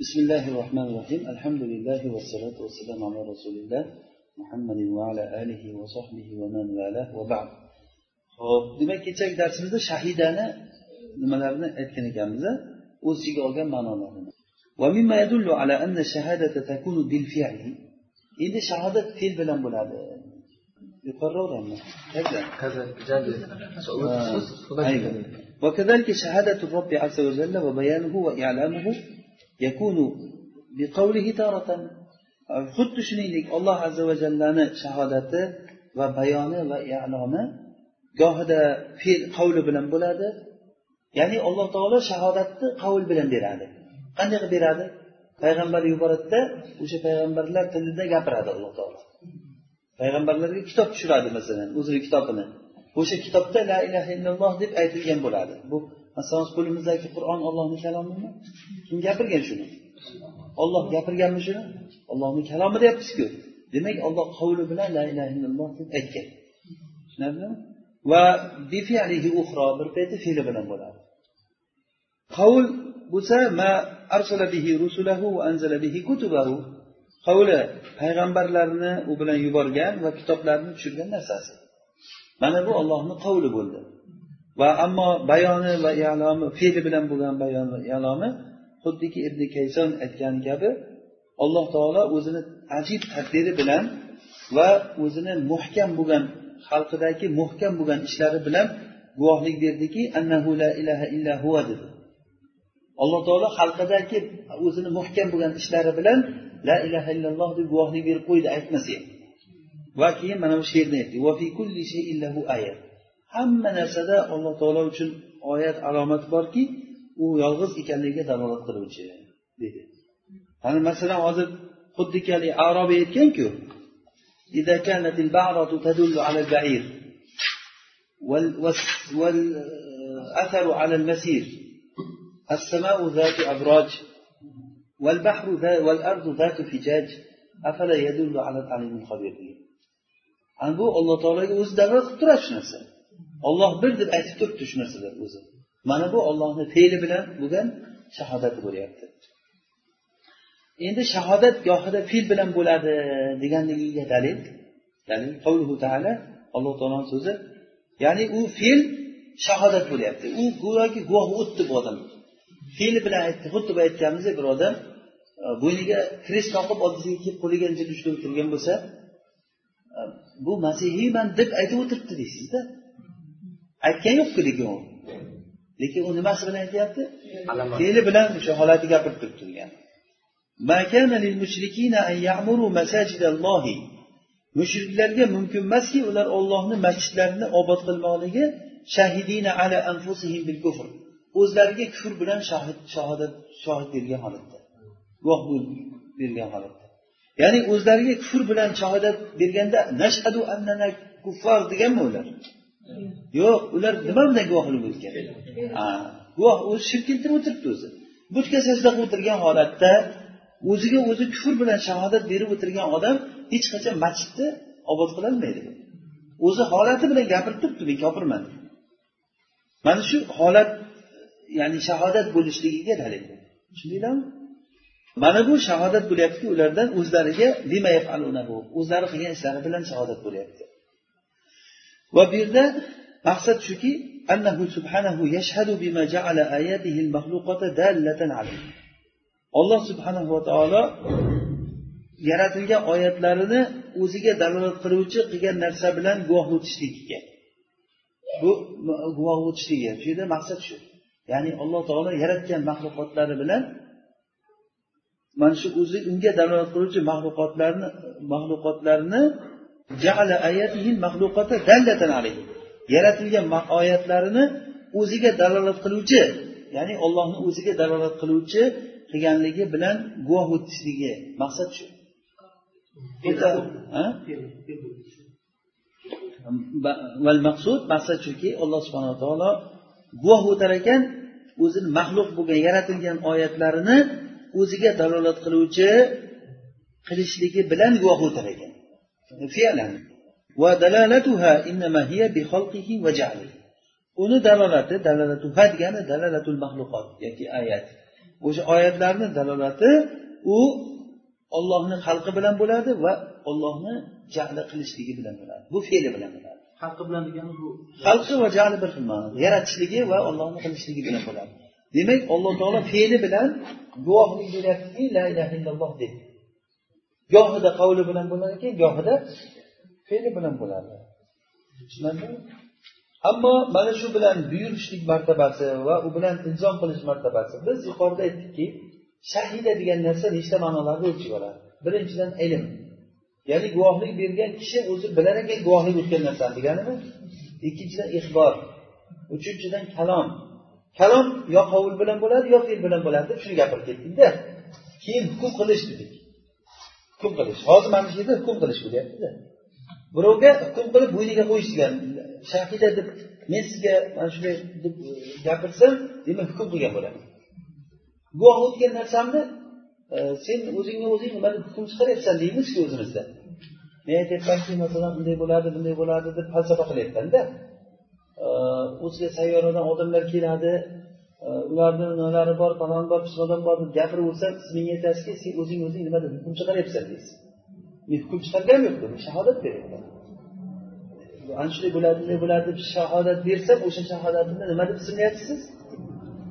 بسم الله الرحمن الرحيم الحمد لله والصلاة والسلام على رسول الله محمد وعلى آله وصحبه ومن والاه وبعد ho'p demak kechagi darsimizda shahidani nimalarini aytgan ekanmiz o'z ichiga olgan ma'nolarini. Endi shahodat fe'l bilan bo'ladi. وكذلك شهادة الرب عز وجل وبيانه وإعلامه xuddi shuningdek alloh azza va jallani shahodati va bayoni va e'loni gohida fe'l qavli bilan bo'ladi ya'ni alloh taolo shahodatni qavl bilan beradi qanday qilib beradi payg'ambar yuboradida o'sha payg'ambarlar tilida gapiradi alloh taolo payg'ambarlarga kitob tushiradi masalan o'zini kitobini o'sha kitobda la ilaha illalloh deb aytilgan bo'ladi bu masalan qo'limizdagi qur'on ollohni kalomimi kim gapirgan shuni? Olloh gapirganmi shuni? Ollohni kalomi deyapmizku demak olloh qavli bilan la ilaha illalloh deb aytgan. Tushunarlimi? Va bifilihi uxro bir payti fe'li bilan bo'ladi. Qavl bo'lsa ma arsala bihi rusulahu va anzala bihi kutubahu. Qavli payg'ambarlarni u bilan yuborgan va kitoblarni tushirgan narsasi. Mana bu ollohni qavli bo'ldi. Va ammo bayoni va yalomi fe'li bilan bo'lgan bayon va yalomi xuddiki ibn kayson aytgani kabi alloh taolo o'zini ajib taqdiri bilan va o'zini muhkam bo'lgan xalqidagi muhkam bo'lgan ishlari bilan guvohlik berdiki annahu la ilaha illa huva dedi. Alloh taolo xalqidagi o'zini muhkam bo'lgan ishlari bilan la ilaha illalloh deb guvohlik berib qo'ydi aytmasa ham va keyin mana bu she'rni aytdi. hamma narsada alloh taolo uchun oyat alomat borki u yolg'iz ekanligiga dalolat qiluvchi dedi ana masalan hozir xuddiki haligi arobiy aytganku إذا كانت البعرة تدل على البعير والأثر على المسير السماء ذات أبراج والبحر ذات والأرض ذات فجاج أفلا يدل على العليم الخبير ana bu alloh taologa o'zi dalolat qilib turadi shu narsa Olloh bir deb aytib turibdi shu narsalar o'zi. Mana bu ollohni fe'li bilan bo'lgan shahodati bo'lyapti. Endi shahodat gohida fe'l bilan bo'ladi deganligiga dalil dalil qavluhu taala alloh taoloni so'zi ya'ni u fe'l shahodat bo'lyapti. U go'yoki guvoh o'tdi bu odam. Fe'li bilan aytdi xuddi bu aytganimizdek bir odam e, bo'yniga krest qoqib oldisiga kelib qo'liga injil ushlab turgan bo'lsa e, bu masihiyman deb aytib o'tiribdi deysizda. de. Aytgani yo'qku lekin u? Lekin u nimasi bilan aytyapti? Fe'li bilan o'sha holatni gapirib turibdi. Degani mushriklarga mumkin emaski ular ollohni masjidlarini obod qilmoqligi shahidina ala anfusihim bil kufr. O'zlariga kufr bilan shahodat shohid bergan holatda. Guvoh bergan holatda. Ya'ni o'zlariga kufr bilan shahodat berganda nashhadu annana kuffar deganmi ular yo'q ular nima bilan guvohlik o'tgan? Guvoh o'zi shirk keltirib o'tiribdi o'zi. Butga sajda qilib o'tirgan holatda o'ziga o'zi kufr bilan shahodat berib o'tirgan odam hech qachon masjidni obod qilolmaydi o'zi holati bilan gapirib turibdi men kofirman mana shu holat ya'ni shahodat bo'lishligiga dalil tushundinglarmi? Mana bu shahodat bo'lyaptiki ulardan o'zlariga o'zlari qilgan ishlari bilan shahodat bo'lyapti. va bu yerda maqsad shuki أنه سبحانه يشهد بما جعل آياته المخلوقة دالة عليه alloh subhanahu va taolo yaratilgan oyatlarini o'ziga dalolat qiluvchi qilgan narsa bilan guvoh o'tishligiga bu guvoh o'tishligi shu yerda maqsad shu ya'ni alloh taolo yaratgan maxluqotlari bilan mana shu o'zi unga dalolat qiluvchi maxluqotlarni maxluqotlarni yaratilgan oyatlarini o'ziga dalolat qiluvchi ya'ni ollohni o'ziga dalolat qiluvchi qilganligi bilan guvoh o'tishligi maqsad shu. Maqsud maqsad shuki alloh subhanaa taolo guvoh o'tar ekan o'zini maxluq bo'lgan yaratilgan oyatlarini o'ziga dalolat qiluvchi qilishligi bilan guvoh o'tar ekan. Fe'lan uni dalolati dalalatuha degani dalalatul maxluqot yoki ayat. O'sha oyatlarni dalolati u ollohni xalqi bilan bo'ladi va ollohni jali qilishligi bilan bo'ladi. Bu fe'li bilan bo'ladi. Xalqi bilan degani bu xalqi va jali bir xil ma'no yaratishligi va ollohni qilishligi bilan bo'ladi. Demak alloh taolo fe'li bilan guvohlik beryaptiki la ilaha illalloh deb gohida qavli bilan bo'lar ekan gohida fe'li bilan bo'ladi. Tushunarlimi ammo mana shu bilan buyurishlik martabasi va u bilan ilzom qilish martabasi biz yuqorida aytdikki shahida degan narsa nechta ma'nolarda o'lchab oladi birinchidan ilm. Ya'ni guvohlik bergan kishi o'zi bilar ekan guvohlik o'tgan narsani deganimi? Ikkinchidan ixbor. Uchinchidan kalom. Kalom yo qovul bilan bo'ladi yo fe'l bilan bo'ladi deb shuni gapirib ketdikda keyin hukm qilish dedik. Hukm qilish. Hozir mana shu yerda hukm qilish bo'lyaptida. Birovga hukm qilib bo'yniga qo'yish degan shahida deb men sizga mana shunday deb e, gapirsam demak hukm qilgan bo'laman. Guvoh o'tgan narsamni e, sen o'zingni o'zing nima deb hukm chiqaryapsan deymizku o'zimizda. Men aytyapmanki masalan bunday bo'ladi bunday bo'ladi deb falsafa qilyapmanda. E, O'zga sayyoradan odamlar keladi Э, ularni nimalari bor falon bor pismodon bor deb gapiraversa siz menga aytasizki sen o'zing o'zing nima deb hukm chiqaryapsan deysiz. Men hukm chiqarganim yo'q men shahodat beryapman ana shunday bo'ladi bunday bo'ladi deb shahodat bersam o'sha shahodatimni nima deb ismlayapsiz siz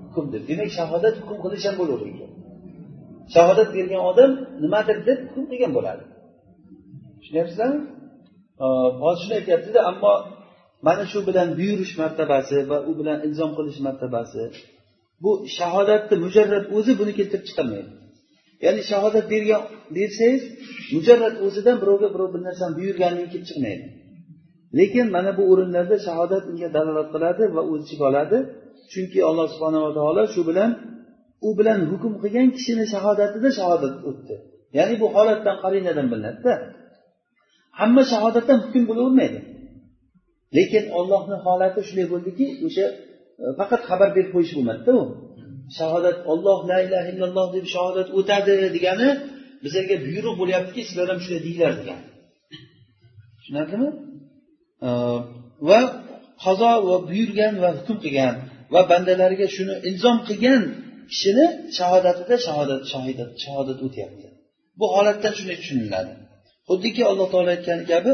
hukm deb. Demak shahodat hukm qilish ham bo'laver ekan shahodat bergan odam nimadir deb hukm qilgan bo'ladi. Tushunyapsizlarmi? Hozir shuni aytyaptida ammo mana shu bilan buyurish martabasi va u bilan ilzom qilish martabasi bu shahodatni mujarrad o'zi buni keltirib chiqarmaydi. Ya'ni shahodat bergan bersangiz mujarrad o'zidan birovga birov bir narsani buyurganligi kelib chiqmaydi. Lekin mana bu o'rinlarda shahodat unga dalolat qiladi va o'z ichiga oladi. Chunki alloh subhanava taolo shu bilan u bilan hukm qilgan kishini shahodatida shahodat o'tdi. Ya'ni bu holatdan qarinadan bilinadida. Hamma shahodatdan hukm bo'lavermaydi. Lekin ollohni holati shunday bo'ldiki o'sha Э, faqat xabar berib qo'yish bo'lmadida u shahodat olloh la ilaha illalloh deb shahodat o'tadi degani bizlarga buyruq bo'lyaptiki sizlar ham shunday deyglar degan. Tushunarlimi? Va qazo va buyurgan va hukm qilgan va bandalariga shuni ilzom qilgan kishini shahodatida shahodat shohidat shahodat o'tyapti. Bu holatdan shunday tushuniladi. Xuddiki alloh taolo aytgani kabi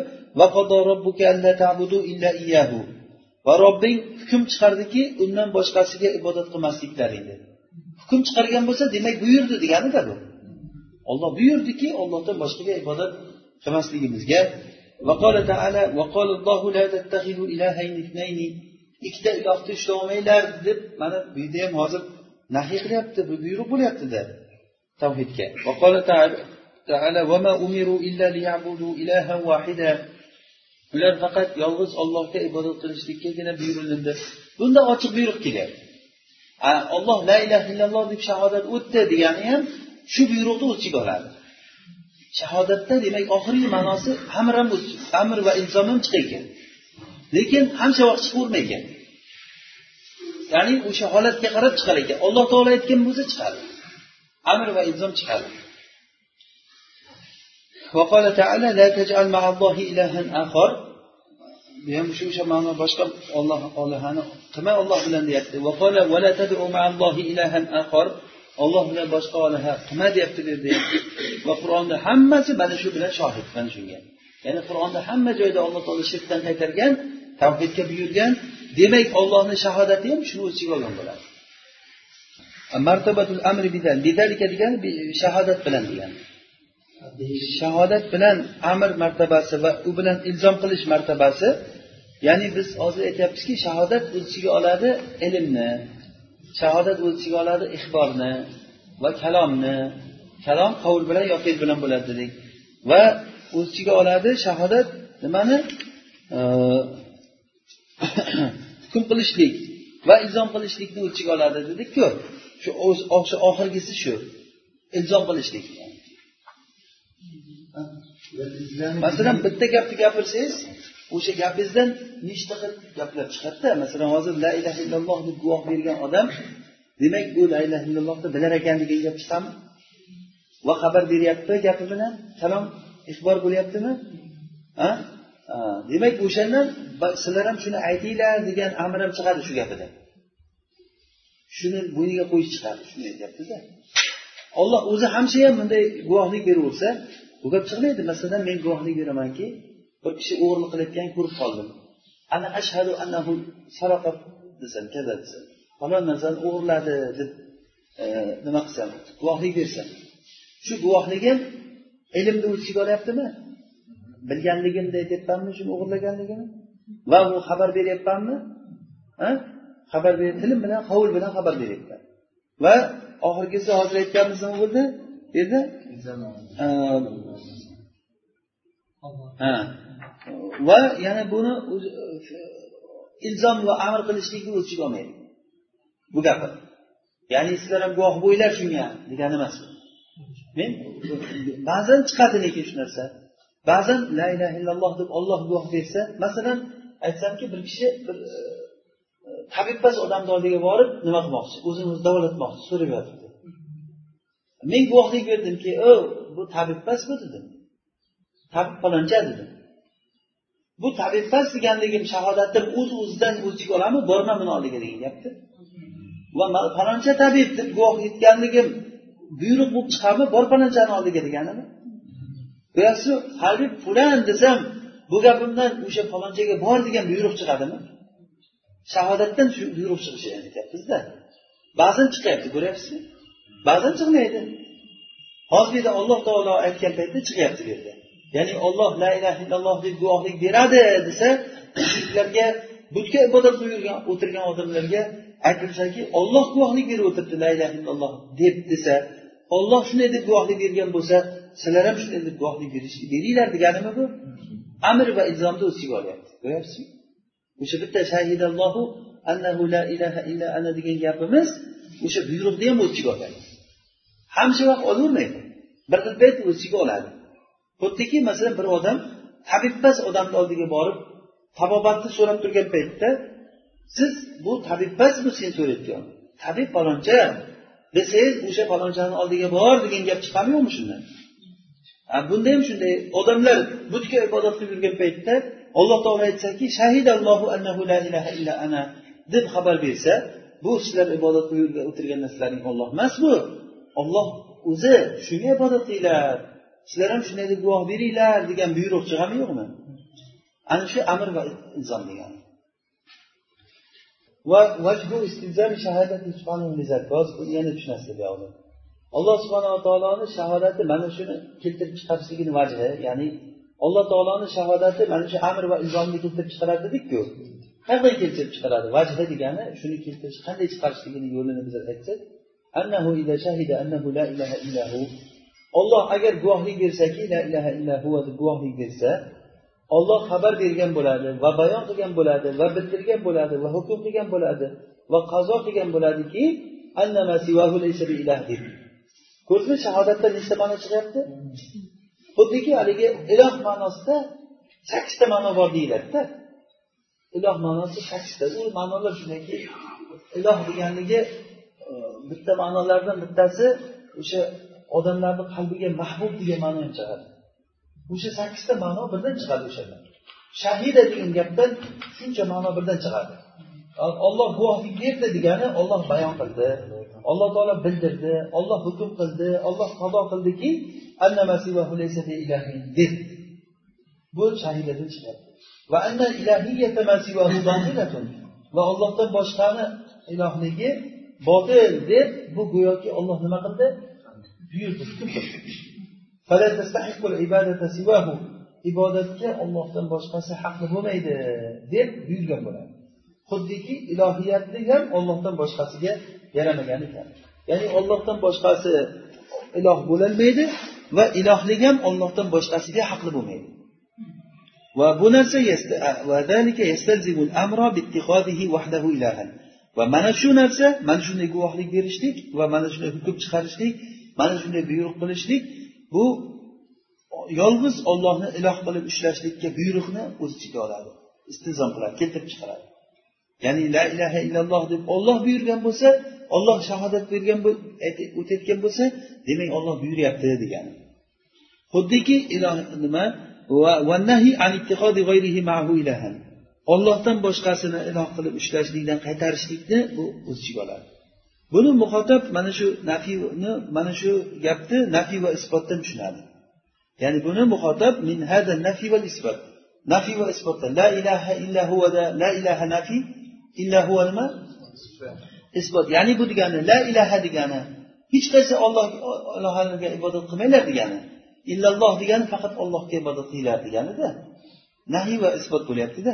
va robbing hukm chiqardiki undan boshqasiga ibodat qilmasliklaring dedi hukm chiqargan bo'lsa demak buyurdi deganida bu olloh buyurdiki ollohdan boshqaga ibodat qilmasligimizga وقال تعالى وقال الله لا تتخذوا إلهين اثنين ikkita ilohni ushlaolmanglar deb mana bu yerda ham hozir nahiy qilyapti bu buyruq bo'lyaptida tavhidga ular faqat yolg'iz ollohga ibodat qilishlikkagina buyurildi bunda ochiq buyruq kelyapti olloh la ilaha illalloh deb shahodat o'tdi degani ham shu buyruqni o'z ichiga oladi. Shahodatda demak oxirgi ma'nosi amr ham amr va ilzom ham chiqar ekan lekin hamma vaqt chiqavermaydi ya'ni o'sha holatga qarab chiqar ekan. Alloh taolo aytgan bo'lsa chiqadi. Amr va ilzom chiqadi. وقال تعالى لا تجعل مع الله إلها آخر bu ham shu o'sha ma'no boshqa olloh ollohani qilma olloh bilan deyapti olloh bilan boshqa olaha qilma deyapti bu yerda va qur'onda hammasi mana shu bilan shohid mana shunga ya'ni qur'onda hamma joyda alloh taolo shirkdan qaytargan tavhidga buyurgan demak ollohni shahodati ham shuni o'z ichiga olgan bo'ladi martabatul amri bidalika degani shahodat bilan degani shahodat bilan amr martabasi va u bilan ilzom qilish martabasi ya'ni biz hozir aytyapmizki shahodat o'z ichiga oladi ilmni shahodat o'z ichiga oladi ixborni va kalomni kalom qovul bilan yo fe'l bilan bo'ladi dedik. Va o'z ichiga oladi shahodat nimani? Hukm qilishlik va ilzom qilishlikni o'z ichiga oladi dedikku. Shu shu oxirgisi shu ilzom qilishlik. Masalan bitta gapni gapirsangiz o'sha gapingizdan nechta xil gaplar chiqadida? Masalan hozir la ilaha illalloh deb guvoh bergan odam demak u la ilaha illallohni bilar ekan degan gap chiqadimi? Va xabar beryapti gapi bilan? Salom ixbor bo'lyaptimi? Demak o'shandan sizlar ham shuni aytinglar degan amr ham chiqadi shu gapidan shuni bo'yniga qo'yish chiqadi shuni aytyaptida olloh o'zi hamsha ham bunday guvohlik beraversa bu gap chiqmaydi. Masalan men guvohlik beramanki bir kishi o'g'irlik qilayotgan ko'rib qoldim. Ana ashhadu annahu saraqa desam kaza desam falon narsani o'g'irladi deb e, nima qilsam guvohlik bersam shu guvohligim ilmni o'lchiga olyaptimi? Bilganligimni aytyapmanmi shuni o'g'irlaganligini va u xabar beryapmanmi? Xabar ber tilim bilan qovul bilan xabar beryapman va oxirgisi hozir aytganimiz nima bo'ldi? Bu ha. Va yana buni ilzom va amr qilishlikni o'z ichiga olmaydi. Bu gapi. Ya'ni sizlar ham guvoh bo'linglar shunga degani emas. Men ba'zan chiqadi lekin shu narsa. Ba'zan la ilaha illalloh deb olloh guvoh bersa masalan aytsamki bir kishi bir e, e, tabibpas odamni oldiga borib nima qilmoqchi? O'zini o'zi davolatmoqchi so'rab yotib men guvohlik berdimki o bu tabibpas bu dedim. Tabib faloncha dedim. Bu tabibpas deganligim shahodatdir o'z o'zidan o'z ichiga oladimi borma buni oldiga degan gapda va faloncha tabib deb guvoh etganligim buyruq bo'lib chiqadimi bor falonchani oldiga deganimi? Go'yoki habib fulan desam bu gapimdan o'sha falonchaga bor degan buyruq chiqadimi? Shahodatdan shu buyruq chiqishi aytyapmizda ba'zan chiqyapti ko'ryapsizmi? Ba'zan chiqmaydi. Hozir alloh taolo aytgan paytda chiqyapti bu yerda. Ya'ni olloh la ilaha illalloh deb guvohlik beradi desa mushuklarga butga ibodat qilib yurgan o'tirgan odamlarga aytilsaki olloh guvohlik berib o'tiribdi la ilaha illalloh deb desa olloh shunday deb guvohlik bergan bo'lsa sizlar ham shunday deb guvohlik beringlar deganimi bu? Amr va ilzomni o'z ichiga olyapti ko'ryapsizmi? O'sha bitta shahidallohu annahu la ilaha illa ana degan gapimiz o'sha buyruqni ham o'z ichiga oladi hamisha vaqt olavermaydi bir xil payt o'z ichiga oladi. Xuddiki masalan bir odam tabibpas odamni oldiga borib tabobatni so'rab turgan paytda siz bu tabibbasmi sen so'rayotgan? Tabib faloncha desangiz o'sha falonchani oldiga bor degan gap chiqadimi yo'qmi shundan bunda ham shunday. Odamlar butga ibodat qilib yurgan paytda alloh taolo aytsaki shahidallohu annahu la ilaha illa ana deb xabar bersa bu sizlar ibodat qilib o'tirgan narsalaring olloh emas bu olloh o'zi shunga ibodat qilinglar. Sizlar ham shunday deb guvoh beringlar degan buyruq chiqadimi yo'qmi? Ana shu amr va inson degani. Va yana tushunasizlar buyog'ida alloh subhanava taoloni shahodati mana shuni keltirib chiqarishligini vajhi ya'ni alloh taoloni shahodati mana shu amr va ilzomni keltirib chiqaradi dedikku. Qanday keltirib chiqaradi? Vajhi degani shuni keltirish qanday chiqarishligini yo'lini biz aytsak annahu annahu la ilaha illahu. Olloh agar guvohlik bersaki la ilaha illahu deb guvohlik bersa olloh xabar bergan bo'ladi va bayon qilgan bo'ladi va bildirgan bo'ladi va hukm qilgan bo'ladi va qazo qilgan bo'ladiki ko'rdizmi shahodatda nechta ma'no chiqyapti? Xuddiki haligi iloh ma'nosida sakkizta ma'no bor deyiladida. Iloh ma'nosi sakkizta. U ma'nolar shundaki iloh deganligi bitta ma'nolardan bittasi o'sha odamlarni qalbiga mahbub degan ma'no ham chiqadi. O'sha sakkizta ma'no birdan chiqadi o'shandan shahida degan gapdan shuncha ma'no birdan chiqadi. Olloh guvohlik berdi degani olloh bayon qildi alloh taolo bildirdi olloh hukm qildi olloh qado qildiki deb. Bu shahidadan chiqadi. Va ollohdan boshqani ilohligi botil deb bu go'yoki olloh nima qildi? Buyurdi. Hukm qildi ibodatga ollohdan boshqasi haqli bo'lmaydi deb buyurgan bo'ladi. Xuddiki ilohiyatni ham ollohdan boshqasiga yaramagan ekan. Ya'ni ollohdan boshqasi iloh bo'lolmaydi va ilohlik ham ollohdan boshqasiga haqli bo'lmaydi. Va bu narsa va mana shu narsa mana shunday guvohlik berishlik va mana shunday hukm chiqarishlik mana shunday buyruq qilishlik bu yolg'iz ollohni iloh qilib ushlashlikka buyruqni o'z ichiga oladi istizom qiladi keltirib chiqaradi. Ya'ni la ilaha illalloh deb olloh buyurgan bo'lsa olloh shahodat bergan o'tayotgan bo'lsa demak olloh buyuryapti degani. Xuddiki iloh nima? Ollohdan boshqasini iloh qilib ushlashlikdan qaytarishlikni bu o'z ichiga oladi. Buni muhotab mana shu nafiyni mana shu gapni nafiy va isbotdan tushunadi. Ya'ni buni muhotab min hada nafiy va isbot. Nafiy va isbotdan la ilaha illa huvada la ilaha nafiy illa huva nima? Isbot. Ya'ni bu degani la ilaha degani hech qaysi olloh ilohalarga ibodat qilmanglar degani illalloh degani faqat ollohga ibodat qilinglar deganida. Nahiy va isbot bo'lyaptida.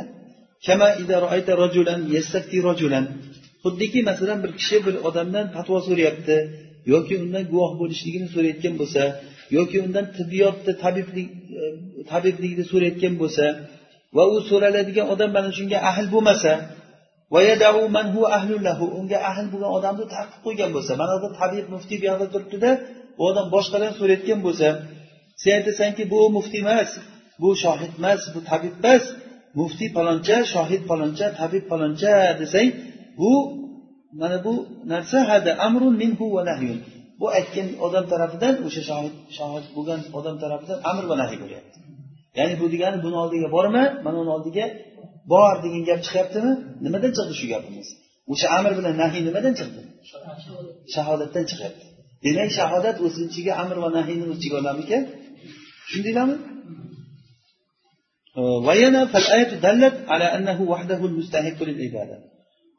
Xuddiki masalan bir kishi bir odamdan fatvo so'rayapti yoki undan guvoh bo'lishligini so'rayotgan bo'lsa yoki undan tibbiyotni tabiblik e, tabiblikni so'rayotgan bo'lsa va u so'raladigan odam mana shunga ahl bo'lmasa unga ahl bo'lgan odamni tarqib qo'ygan bo'lsa mana bu tabib muftiy bu yoqda turibdida u odam boshqadan so'rayotgan bo'lsa sen aytasanki bu muftiy emas bu shohid emas bu tabib emas muftiy paloncha shohid paloncha tabib paloncha desang bu mana bu narsa hada amrun minhu va nahyun. Bu aytgan odam tarafidan o'sha shohid shohid bo'lgan odam tarafidan amr va nahiy bo'lyapti. Ya'ni bu degani buni oldiga borma mana uni oldiga bor degan gap chiqyaptimi? Nimadan chiqdi shu gapimiz? O'sha amr bilan nahiy nimadan chiqdi? Shahodatdan. Chiqyapti. Demak shahodat o'zini ichiga amr va nahiyni o'z ichiga oladimikan tushundinglarmi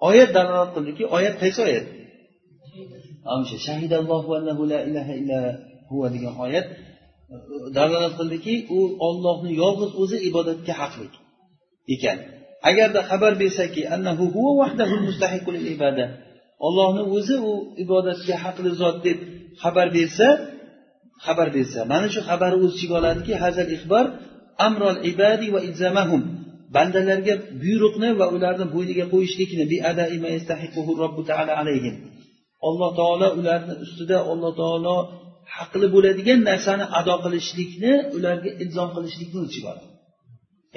oyat dalolat qildiki oyat qaysi oyat? O'sha shahidallohu annahu la ilaha illa huva degan oyat e, dalolat qildiki u ollohni yolg'iz o'zi ibodatga haqli ekan. Agarda xabar bersaki annahu huva vahdahu mustahiqul ibada ollohni o'zi u ibodatga haqli zot deb xabar bersa xabar bersa mana shu xabarni o'z ichiga oladiki hazal ixbor amrol ibadi va ilzamahum bandalarga buyruqni va ularni bo'yniga qo'yishlikni alloh taolo ularni ustida alloh taolo haqli bo'ladigan narsani ado qilishlikni ularga ilzom qilishlikni o'z oladi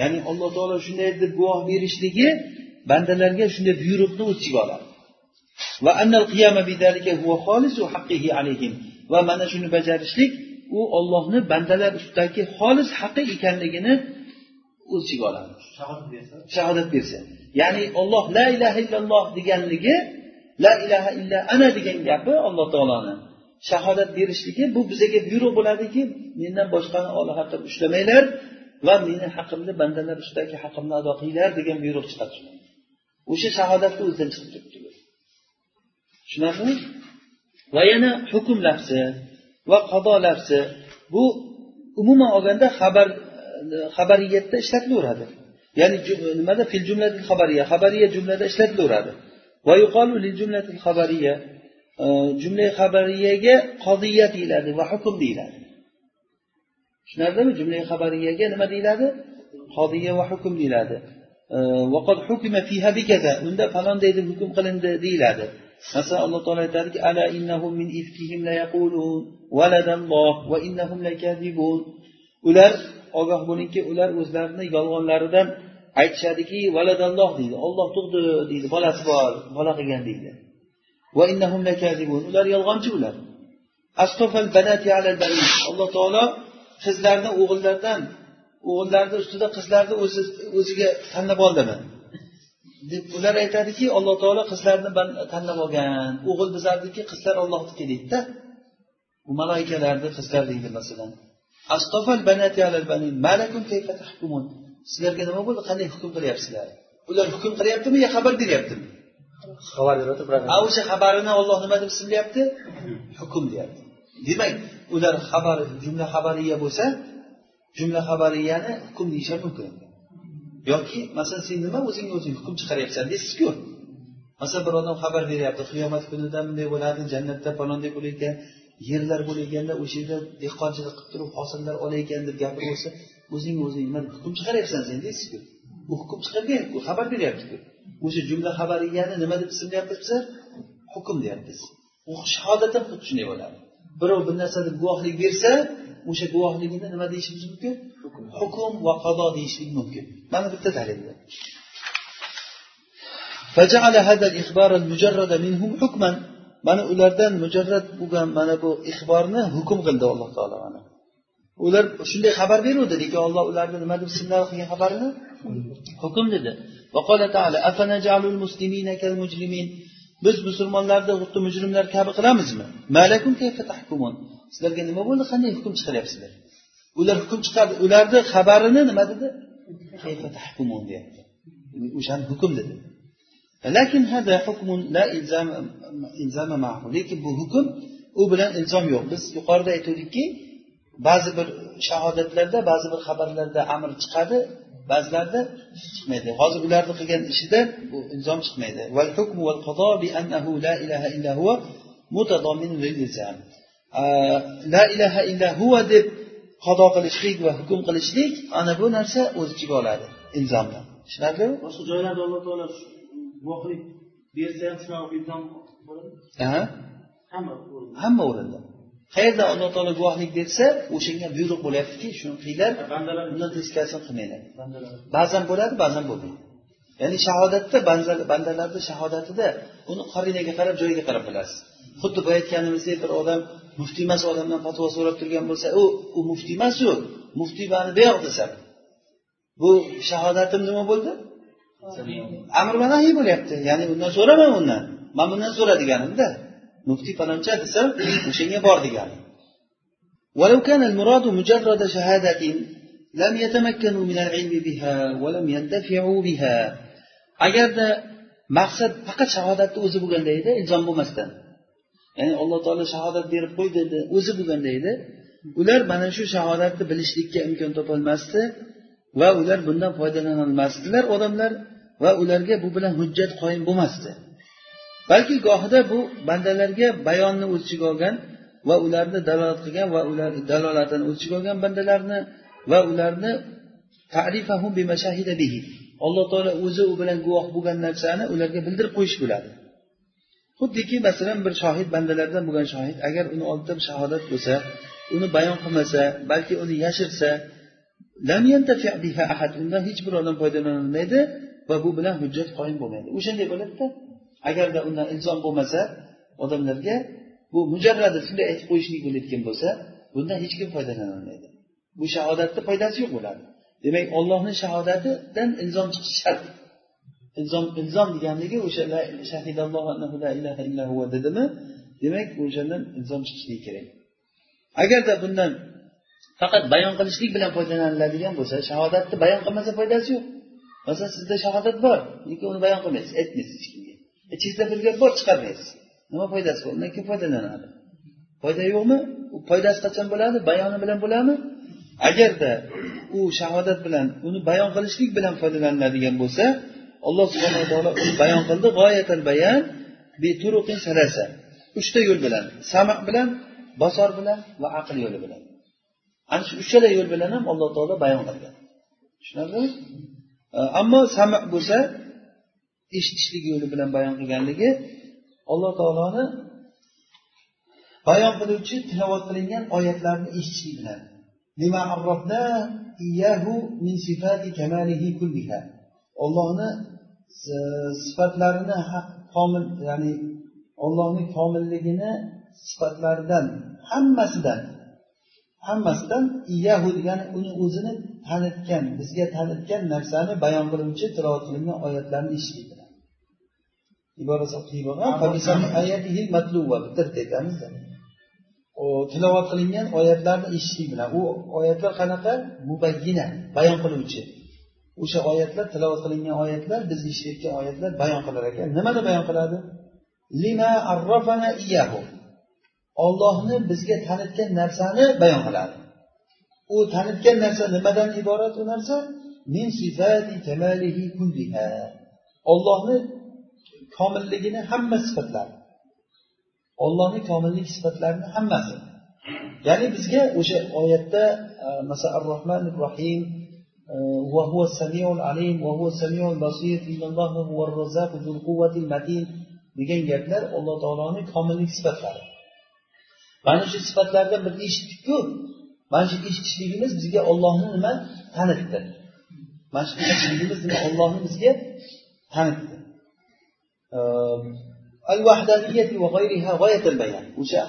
ya'ni alloh taolo shunday deb guvoh berishligi bandalarga shunday buyruqni o'z oladi. Va mana shuni bajarishlik u ollohni bandalar ustidagi xolis haqqi ekanligini o'z ichiga oladi. Shahodat bersa? Ya'ni olloh la ilaha illalloh deganligi la ilaha illa ana degan gapi alloh taoloni. Shahodat berishligi bu bizaga buyruq bo'ladiki mendan boshqani oliha qilib ushlamanglar va meni haqimni bandalar ustidagi haqimni ado qilinglar degan buyruq chiqadi o'sha shahodatni o'zidan chiqib turibdi. Tushunarlimi? Va yana hukm lafzi va qado lafzi bu umuman olganda xabar xabariyatda ishlatilaveradi. Ya'ni nimada? Fil jumlatil xabariya. Xabariya jumlada ishlatilaveradi. Va yuqolu lil jumlatil xabariya. Jumla xabariyaga qodiya deyiladi va hukm deyiladi. Tushunarlimi? Jumla xabariyaga nima deyiladi? Qodiya va hukm deyiladi. Unda falonday deb hukm qilindi deyiladi. Masalan alloh taolo aytadiki ala innahum min ifkihim la yaqulun valadalloh va innahum lakazibun ular ogoh bo'lingki ular o'zlarini yolg'onlaridan aytishadiki valadalloh deydi olloh tug'di deydi bolasi bor bola qilgan deydi. Va innahum lakazibun ular yolg'onchi ular. Alloh taolo qizlarni o'g'illardan o'g'illarni ustida qizlarni o'ziga tanlab oldimi deb ular aytadiki alloh taolo qizlarni tanlab olgan. O'g'il bizarniki qizlar ollohniki deydida u malaikalarni qizlar deydi masalan. Sizlarga nima bo'ldi? Qanday hukm qilyapsizlar? Ular hukm qilyaptimi yo xabar beryaptimi? Xabar a o'sha xabarini olloh nima deb ismlayapti hukm deyapti. Demak ular xabar jumla xabariya bo'lsa jumla xabariyani hukm deyishar mumkin yoki masalan sen nima o'zingga o'zing hukm chiqaryapsan deysizku. Masalan bir odam xabar beryapti qiyomat kunida bunday bo'ladi jannatda palonday bo'lar ekan yerlar bo'layotganda o'sha yerda dehqonchilik qilib turib hosillar olayotgan deb gapirib bo'lsa o'zingga o'zing nima hukm chiqaryapsan sen deysizku. U hukm chiqarganku xabar beryaptiku. O'sha jumla xabariyani nima deb ismlayapmiz bizlar hukm deyapmiz u shahodat ham xuddi shunday bo'ladi birov bir narsada guvohlik bersa o'sha guvohligini nima deyishimiz mumkin? Hukm va qado deyishlik mumkin. Mana bitta dalil. Mana ulardan mujarrad bo'lgan mana bu ixborni hukm qildi alloh taolo mana. Ular shunday xabar beruvdi lekin olloh ularni nima deb ismlari qilgan xabarini? Hukm dedi. Biz musulmonlarni xuddi mujrimlar kabi qilamizmi? Sizlarga nima bo'ldi? Qanday hukm chiqaryapsizlar ular hukm chiqardi. Ularni xabarini nima dedi? Deyapti. O'shani hukm dedi. Lekin bu hukm u bilan ilzom yo'q. Biz yuqorida aytuvdikki ba'zi bir shahodatlarda ba'zi bir xabarlarda amr chiqadi ba'zilarda chiqmaydi. Hozir ularni qilgan ishida bu ilzom chiqmaydi. La ilaha illa huva deb qado qilishlik va hukm qilishlik ana bu narsa o'z ichiga oladi ilzomni tushunarlimi? Boshqa joylarda alloh taolo guvohlik bersa ham shunaqa ilzom bo'ladimi hamma o'rinda. Qayerda alloh taolo guvohlik bersa o'shanga buyruq bo'lyaptiki shuni qilinglar undan teskarisini qilmanglar ba'zan bo'ladi ba'zan bo'lmaydi. Ya'ni shahodatda bandalarni shahodatida uni qarinaga qarab joyiga qarab bilasiz xuddi boya aytganimizdek bir odam muftiy emas odamdan fatvo so'rab turgan bo'lsa u u muftiy emasu muftiy mani buyoq desa bu shahodatim nima bo'ldi amr va nahiy bo'lyapti ya'ni undan so'raman undan man bundan so'ra deganimda muftiy faloncha desa o'shanga bor degani ولو كان المراد مجرد شهادة لم يتمكنوا من العلم بها ولم ينتفعوا بها agarda maqsad faqat shahodatni o'zi bo'lganda edi ilzom bo'lmasdan Ya'ni alloh taolo shahodat berib qo'y dedi. O'zi bo'lganda edi ular mana shu shahodatni bilishlikka imkon topolmasdi va ular bundan foydalanolmasdilar odamlar va ularga bu bilan hujjat qoyim bo'lmasdi. Balki gohida bu bandalarga bayonni o'z ichiga olgan va ularni dalolat qilgan va ular dalolatini o'z ichiga olgan bandalarni va ularni alloh taolo o'zi u bilan guvoh bo'lgan narsani ularga bildirib qo'yish bo'ladi. Xuddiki masalan bir shohid bandalardan bo'lgan shohid agar uni oldida bir shahodat bo'lsa uni bayon qilmasa balki uni yashirsa undan hech bir odam foydalanolmaydi va bu bilan hujjat qoyim bo'lmaydi. O'shanday bo'ladida agarda undan ilzom bo'lmasa odamlarga bu mujarradi shunday aytib qo'yishlik bo'layotgan bo'lsa bundan hech kim foydalanolmaydi bu shahodatni foydasi yo'q bo'ladi. Demak ollohni shahodatidan ilzom chiqishi shart. Ilzom ilzom deganligi o'sha dedimi? Demak o'shandan ilzom chiqishligi kerak. Agarda bundan faqat bayon qilishlik bilan foydalaniladigan bo'lsa shahodatni bayon qilmasa foydasi yo'q. Masalan sizda shahodat bor lekin uni bayon qilmaysiz aytmaysiz hech kimga. E, ichingizda bir gap bor chiqarmaysiz. Nima foydasi bor? Undan kim foydalanadi. Foyda yo'qmi? U foydasi qachon bo'ladi? Bayoni bilan bo'ladimi? Agarda u shahodat bilan uni bayon qilishlik bilan foydalaniladigan bo'lsa alloh subhanaa taolo bayon qildi. G'oyatal bayan salasa. Uchta yo'l bilan sama bilan basor bilan va aql yo'li bilan. Ana shu uchala yo'l bilan ham alloh taolo bayon qilgan. Tushunarlimi ammo sama bo'lsa eshitishlik yo'li bilan bayon qilganligi alloh taoloni bayon qiluvchi tilovat qilingan oyatlarni eshitishlik bilan. Ollohni sifatlarini komil ya'ni ollohni komilligini sifatlaridan hammasidan hammasidan iyahu degani uni o'zini tanitgan bizga tanitgan narsani bayon qiluvchi tilovat qilingan oyatlarni eshitdik iborasi aytamiz tilovat qilingan oyatlarni eshitdik bilan u oyatlar qanaqa? Mubayyina bayon qiluvchi o'sha oyatlar tilovat qilingan oyatlar biz eshitayotgan oyatlar bayon qilar ekan. Nimani bayon qiladi? Lima arrafana iyahu ollohni bizga tanitgan narsani bayon qiladi. U tanitgan narsa nimadan iborat u narsa? Min sifati kamalihi kulliha. Ollohni komilligini hamma sifatlari. Ollohni komillik sifatlarini hammasi. Ya'ni bizga o'sha oyatda e, masalan ar rohmanir rohim وهو السميع العليم وهو السميع البصير إن الله هو الرزاق ذو القوة المتين degan gaplar alloh taoloni komillik sifatlari mana shu sifatlardan birini eshitdikku mana shu eshitishligimiz bizga ollohni nima tanitdi mana shu eshitishligimiz nima ollohni bizga tanitdi al vahdaniyati va g'ayriha g'oyatil bayan o'sha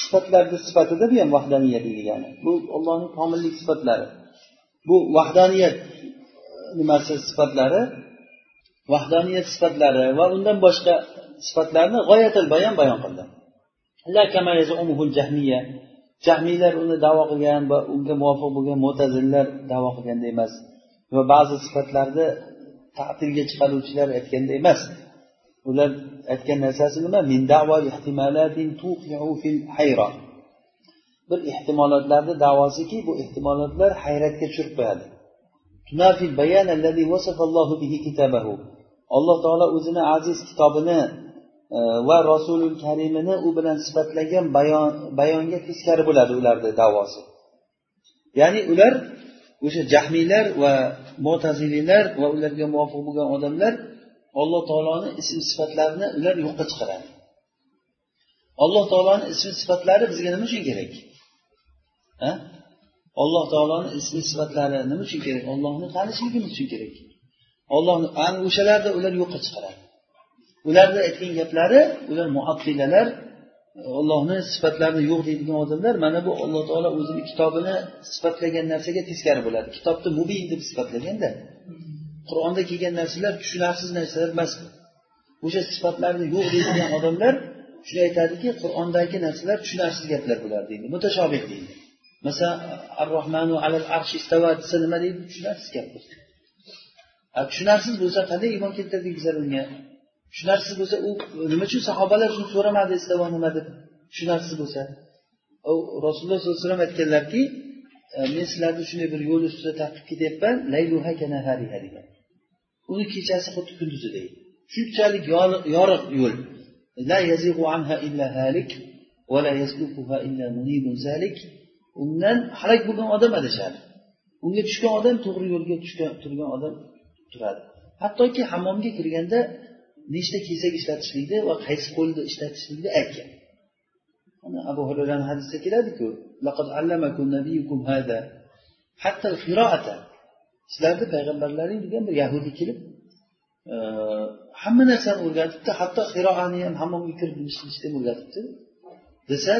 sifatlarni sifatida bu ham vahdaniyat degani bu ollohning komillik sifatlari bu vahdaniyat e, nimasi sifatlari vahdaniyat sifatlari va undan boshqa sifatlarni g'oyatil bayon bayon qildi. Jahmiylar uni davo qilgan va unga muvofiq bo'lgan mo'tazillar davo qilganda emas va ba'zi sifatlarni ta'tilga chiqaruvchilar aytganda emas. Ular aytgan narsasi nima? Bir ehtimolotlarni davosiki bu ehtimolotlar hayratga tushirib qo'yadi. Alloh taolo o'zini aziz kitobini e, va rasulul karimini u bilan sifatlagan bayon bayonga teskari bo'ladi ularni davosi. Ya'ni ular o'sha jahmiylar va mo'taziliylar va ularga muvofiq bo'lgan odamlar alloh taoloni ism sifatlarini ular yo'qqa chiqaradi. Alloh taoloni ism sifatlari bizga nima uchun kerak? Alloh taoloni ismi sifatlari nima uchun kerak? Ollohni tanishligimiz uchun kerak. Ollohni ana o'shalarni ular yo'qqa chiqaradi. Ularni aytgan gaplari ular muattilalar ollohni sifatlarini yo'q deydigan odamlar mana bu alloh taolo o'zini kitobini sifatlagan narsaga teskari bo'ladi. Kitobni mubin deb sifatlaganda qur'onda kelgan narsalar tushunarsiz narsalar emas o'sha sifatlarni yo'q deydigan odamlar shuni aytadiki qur'ondagi narsalar tushunarsiz gaplar bular deydi. Mutashobih deydi. Masalan ar rohmanu alal arsh istava desa nima deydi? Tushunarsiz gap tushunarsiz bo'lsa qanday iymon keltirdik bizlar unga? Tushunarsiz bo'lsa u nima uchun sahobalar shuni so'ramadi istavo nima deb? Tushunarsiz bo'lsa. Rasululloh sollallohu alayhi vasallam aytganlarki e, men sizlarni shunday bir yo'l ustida taqib ketyapman degan uni kechasi xuddi kunduzidek shunchalik yorug' yo'l. La yazigu anha illa halik va la illa munibun zalik. Undan halak bo'lgan odam adashadi. Unga tushgan odam to'g'ri yo'lga tushgan turgan odam turadi. Hattoki hammomga kirganda nechta kesak ishlatishlikni va qaysi qo'lni ishlatishlikni aytgan mana abu hurayrani hadisida keladiku sizlarni payg'ambarlaring degan bir yahudiy kelib hamma narsani o'rgatibdi hatto qiroani ham hammomga kirib bilishlikni ham o'rgatibdi. desa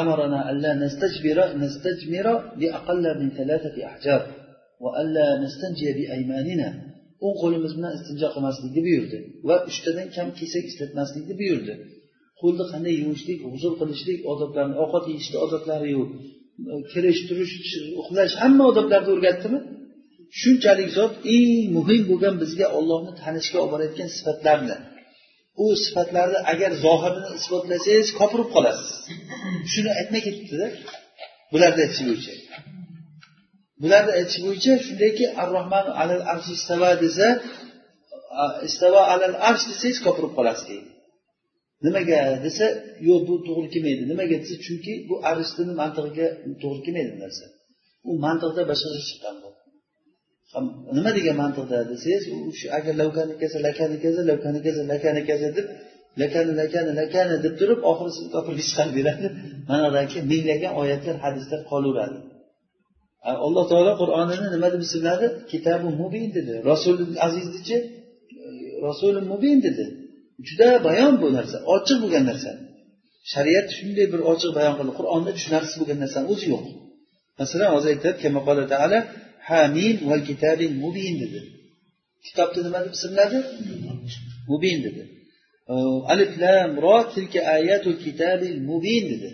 أمرنا ألا نستجبر نستجمر بأقل من ثلاثة أحجار وألا نستنجي بأيماننا o'ng qo'limiz bilan istinjo qilmaslikni buyurdi va uchtadan kam kesak ishlatmaslikni buyurdi qo'lni qanday yuvishlik g'usul qilishlik odoblarni ovqat yeyishni odoblariyu kirish turish uxlash hamma odoblarni o'rgatdimi shunchalik zot eng muhim bo'lgan bizga ollohni tanishga olib borayotgan sifatlarni U sifatlarni agar zohirini isbotlasangiz kofir qolasiz. Shuni aytmay ketibdida. Bularni aytishi bo'yicha bularni aytish bo'yicha shundayki ar rohman alal arsh istava desa istava alal arsh desangiz kofir qolasiz deydi. Nimaga desa yo'q bu to'g'ri kelmaydi. Nimaga desa chunki bu aristini mantig'iga to'g'ri kelmaydi bu narsa. U mantiqda boshqacha chiqqan nima degan mantiqda desangiz u shu agar lavkani kelsa lakani kelsa lavkani kelsa lakani kelsa deb lakani lakani lakani deb turib oxiri kofirga chiqarib beradi mana buyoqdagi minglagan oyatlar hadislar qolaveradi. Alloh taolo qur'onini nima deb ismladi? Kitabi mubin dedi. Rasuli aziznichi rasuli mubin dedi. Juda bayon bu narsa ochiq bo'lgan narsa. Shariat shunday bir ochiq bayon qildi. Qur'onda tushunarsiz bo'lgan narsani o'zi yo'q. Masalan hozir aytadi hamim val kitabil mubin dedi. Kitobni nima deb ismladi mubin dedi. Alif lam ro tilka ayatul kitabil mubin dedi.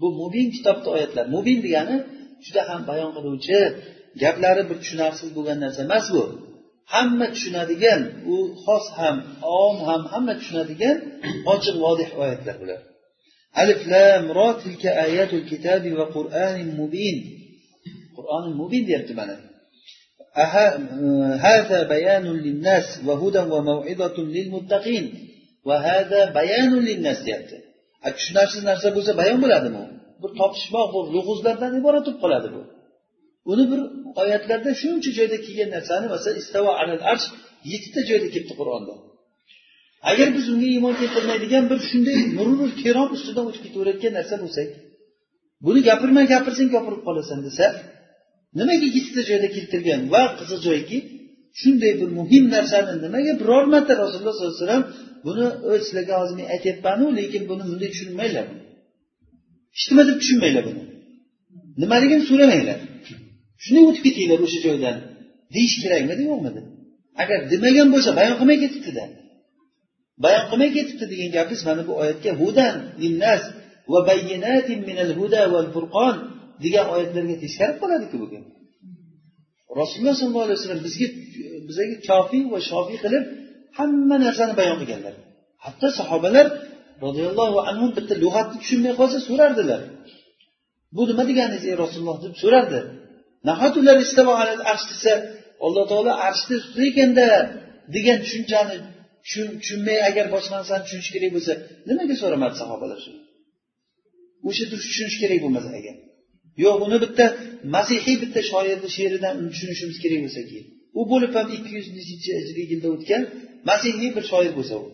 Bu mubin kitobni oyatlari mubin degani juda ham bayon qiluvchi gaplari bir tushunarsiz bo'lgan narsa emas bu. Hamma tushunadigan u xos ham om ham hamma tushunadigan ochiq vodih oyatlar bular. Alif lam ro tilka ayatul kitabi va qur'anin mubin. qur'oni mubin deyapti mana هذا بيان للناس وهدى وموعظة للمتقين وهذا بيان للناس deyapti tushunarsiz narsa bo'lsa bayon bo'ladimi bir topishmoq bu lug'uzlardan iborat bo'lib qoladi bu uni bir oyatlarda shuncha joyda kelgan narsani masalan istavo alal arsh yettita joyda kelibdi qur'onda agar biz unga iymon keltirmaydigan bir shunday mururul kirom ustidan o'tib ketaverayotgan narsa bo'lsak buni gapirmay gapirsang gapirib qolasan desa nimaga yettita joyda keltirgan va qiziq joyki shunday bir muhim narsani nimaga biror marta rasululloh sollallohu alayhi vasallam buni sizlarga hozir men aytyapmanu lekin buni bunday tushunmanglar. Hech nima deb tushunmanglar buni. Nimaligini so'ramanglar. Shunday o'tib ketinglar o'sha joydan. Deyish kerakmidi yo'qmidi agar demagan bo'lsa bayon qilmay ketibdida bayon qilmay ketibdi degan gapingiz mana bu oyatga hudan linnas va bayyinatin minal huda val furqon degan oyatlarga teskari bo'ladiku bu gap rasululloh sollallohu alayhi vasallam bizga bizaga kofiy va shofiy qilib hamma narsani bayon qilganlar. Hatto sahobalar roziyallohu anhu bitta lug'atni tushunmay qolsa so'rardilar. Bu nima deganingiz ey rasululloh deb so'rardi. Nahot ular arsh desa alloh taolo arshni ustida ekanda degan tushunchani tushunmay agar boshqa narsani tushunish kerak bo'lsa nimaga so'ramadi sahobalar shuni o'sha tushunish kerak bo'lmasa agar. Yo'q uni bitta masihiy bitta shoirni she'ridan tushunishimiz kerak bo'lsa keyin. U bo'lib ham ikki yuz nechinchi hijriy yilda o'tgan masihiy bir shoir bo'lsa u.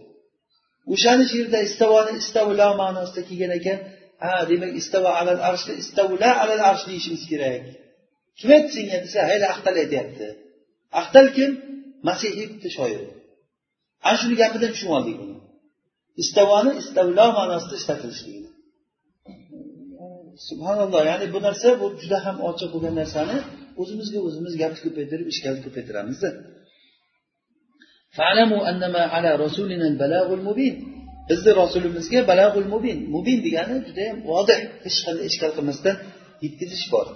O'shani she'rda istavoni istavla ma'nosida kelgan ekan ha demak istavo alal arshni istavla alal arsh deyishimiz kerak. Kim aytdi senga desa hayli axtal aytyapti. Axtal kim? Masihiy bitta shoir. Ana shuni gapidan tushunib oldik buni istavoni istavlo ma'nosida ishlatilishligini subhanalloh ya'ni bu narsa bu juda ham ochiq bo'lgan narsani o'zimizga o'zimiz gapni ko'paytirib ishkalni ko'paytiramizda bizni rasulimizga balag'ul mubin. Mubin degani judayam vodih hech qanday ishkal qilmasdan yetkazish bor.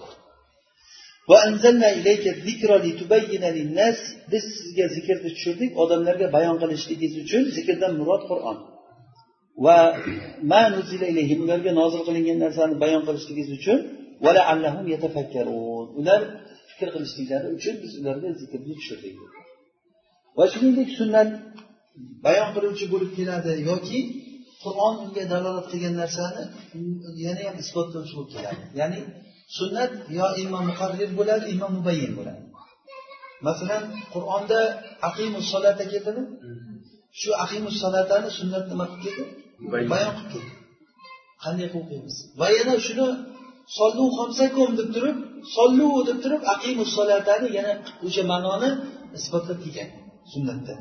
Biz sizga zikrni tushirdik odamlarga bayon qilishligingiz uchun zikrdan murod qur'on. Va ularga nozil qilingan narsani bayon qilishligingiz uchun ular fikr qilishliklari uchun biz ularga zikrni tushirdik. Va shuningdek sunnat bayon qiluvchi bo'lib keladi yoki qur'on unga dalolat qilgan narsani yana ham isbotlovchi bo'lib keladi. Ya'ni sunnat yo imom muqarrir bo'ladi imom mubayyin bo'ladi. Masalan qur'onda aqimu solata keldimi shu aqimu solatani sunnat nima qilib keldi bayon qilib keldi qanday qilib o'qiymiz? Va yana shuni sollu xomsakum deb turib sollu deb turib aqimu solatani yana o'sha ma'noni isbotlab kelgan sunnatda.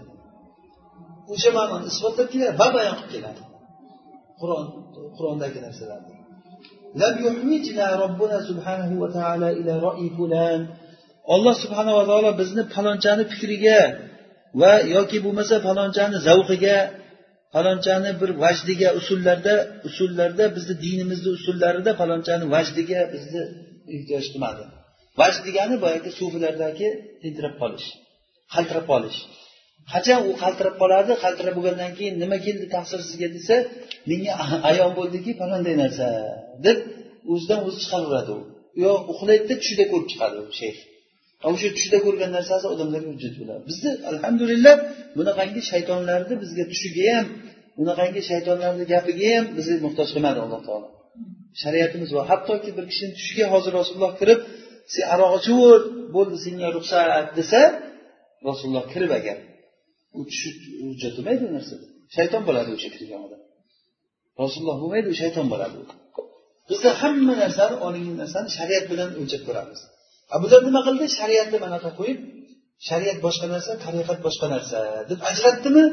O'sha ma'noni isbotlab keladi va bayon qilib keladi. Qur'on qur'ondagi narsalarni. Olloh subhanava taolo bizni falonchani fikriga va yoki bo'lmasa falonchani zavqiga falonchani bir vajdiga usullarda usullarda bizni dinimizni usullarida falonchani vajdiga bizni ehtiyoj qilmadi vajd degani boyagi sufilardagi tentirab qolish qaltirab qolish. Qachon u qaltirab qoladi? Qaltirab bo'lgandan keyin nima keldi taqsir sizga desa menga ayon bo'ldiki falonday narsa deb o'zidan o'zi chiqaraveradi u. Yo uxlaydida tushida ko'rib chiqadi u shayx. O'sha tushida ko'rgan narsasi odamlarga hujjat bo'ladi. Bizni alhamdulillah bunaqangi shaytonlarni bizga tushiga ham bunaqangi shaytonlarni gapiga ham bizni muhtoj qilmadi alloh taolo. Shariatimiz bor. Hattoki bir kishini tushiga hozir rasululloh kirib sen aroq ichaver bo'ldi senga ruxsat desa rasululloh kirib agar u tushi hujjat bo'lmaydi u narsada shayton bo'ladi o'sha kirgan odam rasululloh bo'lmaydi u shayton bo'ladi. Bizda hamma narsani olingan narsani shariat bilan o'lchab ko'ramiz. Abuzar nima qildi? Shariatni manaqa qo'yib shariat boshqa narsa tariqat boshqa narsa deb ajratdimi?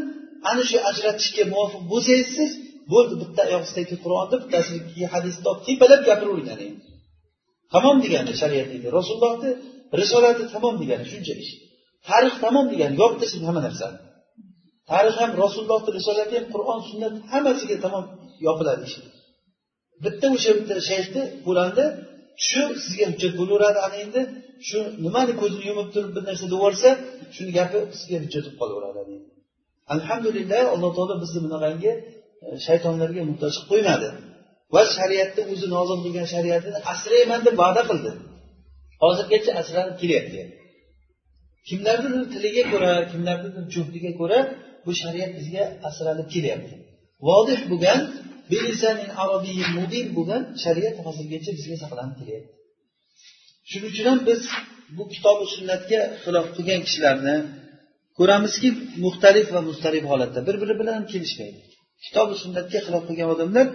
Ana shu ajratishga muvofiq bo'lsangiz siz bo'ldi bitta oyog'ingizda qur'onni bittasini hadisni olib tepalab gapiravering endi tamom degani shariat deydi rasulullohni risolati tamom degani shuncha ish. Tarix tamom degani yopib tashlab hamma narsani tarix ham rasulullohni risolati ham qur'on sunnat hammasiga tamom yopiladi ish. Bitta o'sha bitta shayxni bo'landi shu sizga hujjat bo'laveradi ana endi shu nimani ko'zini yumib turib bir narsa deyorsa shuni gapi sizga hujjat bo'lib qolaveradi alhamdulillah alloh taolo bizni bunaqangi e, shaytonlarga muhtoj qilib qo'ymadi. Va shariatni o'zi nozil qilgan shariatini asrayman deb va'da qildi. Hozirgacha asralib kelyapti. Kimlarnidir tiliga ko'ra kimlarnidir juhdiga ko'ra bu shariat bizga asralib kelyapti. Vodih bo'lgan mubin bo'lgan shariat hozirgacha bizga saqlanib kelyapti. Shuning uchun ham biz bu kitobi sunnatga xilof qilgan kishilarni ko'ramizki muxtalif va mustarib holatda bir biri bilan kelishmaydi. Kitobi sunnatga xilof qilgan odamlar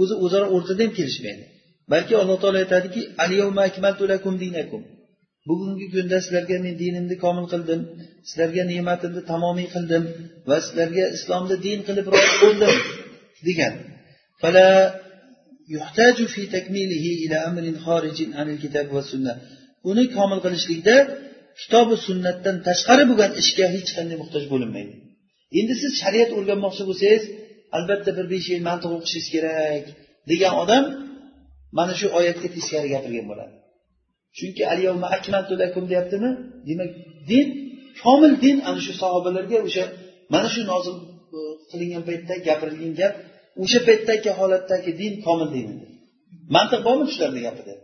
o'zi o'zaro o'rtada ham kelishmaydi. Balki alloh taolo aytadiki bugungi kunda sizlarga men dinimni komil qildim sizlarga ne'matimni tamomiy qildim va sizlarga islomni din qilib rozi bo'ldim degan. Uni komil qilishlikda kitobi sunnatdan tashqari bo'lgan ishga hech qanday muhtoj bo'linmaydi. Endi siz shariat o'rganmoqchi bo'lsangiz albatta bir besh yil mantiq o'qishingiz kerak degan odam mana shu oyatga teskari gapirgan bo'ladi. Chunki lakum deyaptimi? Demak din komil din ana shu sahobalarga o'sha mana shu nozil e, qilingan paytda gapirilgan gap o'sha paytdagi holatdagi din komil deyman mantiq bormi shularni gapida?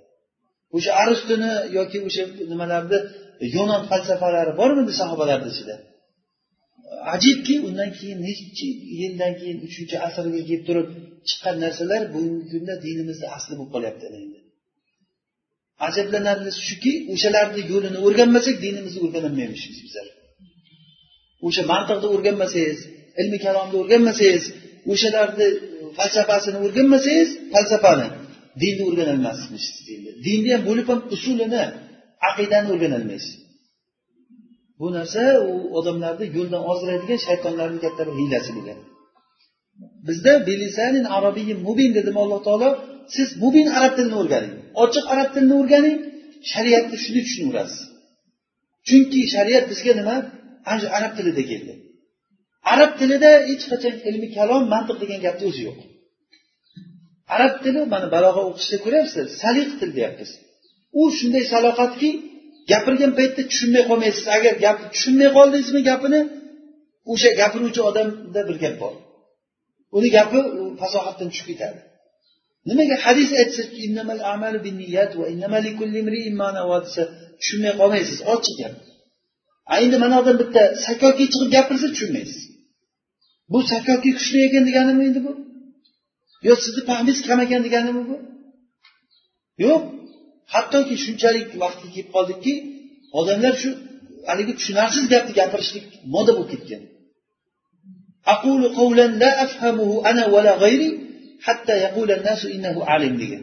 O'sha aristoni yoki o'sha nimalarni yunon falsafalari bormidi sahobalarni ichida ajibki undan keyin nechi yildan keyin uchinchi asrga kelib turib chiqqan narsalar bugungi kunda dinimizni asli bo'lib qolyapti endi. Ajablanarlisi shuki o'shalarni yo'lini o'rganmasak dinimizni o'rganolmaymizmiz bizlar. O'sha mantiqni o'rganmasangiz ilmi kalomni o'rganmasangiz o'shalarni falsafasini o'rganmasangiz falsafani dinni o'rganolmassiz dinni ham bo'lib ham usulini aqidani o'rganolmaysiz. Bu narsa u odamlarni yo'ldan ozdiradigan shaytonlarni katta bir hiylasi bo'lgan. Bizda bilisanin arabiy mubin dedimi alloh taolo. Siz mubin arab tilini o'rganing ochiq arab tilini o'rganing shariatni shunday tushunaverasiz chunki shariat bizga nima? Ana shu arab tilida keldi. Arab tilida hech qachon ilmi kalom mantiq degan gapni o'zi yo'q. Arab tili mana balog'a o'qishda ko'ryapsiz saliq til deyapmiz. U shunday saloqatki gapirgan paytda tushunmay qolmaysiz. Agar gap tushunmay qoldingizmi gapini o'sha gapiruvchi odamda bir gap bor. Uni gapi fasohatdan tushib ketadi. Nimaga hadis aytsa tushunmay qolmaysiz ochiq gap. Endi mana odam bitta sakoki chiqib gapirsa tushunmaysiz. Bu sakoki kuchli ekan deganimi endi bu? Yo sizni pahmingiz kam ekan deganimi bu? Yo'q. Hattoki shunchalik vaqtga kelib qoldikki odamlar shu haligi tushunarsiz gapni gapirishlik moda bo'lib ketgan. Aqulu qawlan la afhamuhu ana wala g'ayri hatta yaqula nasu innahu alim degan.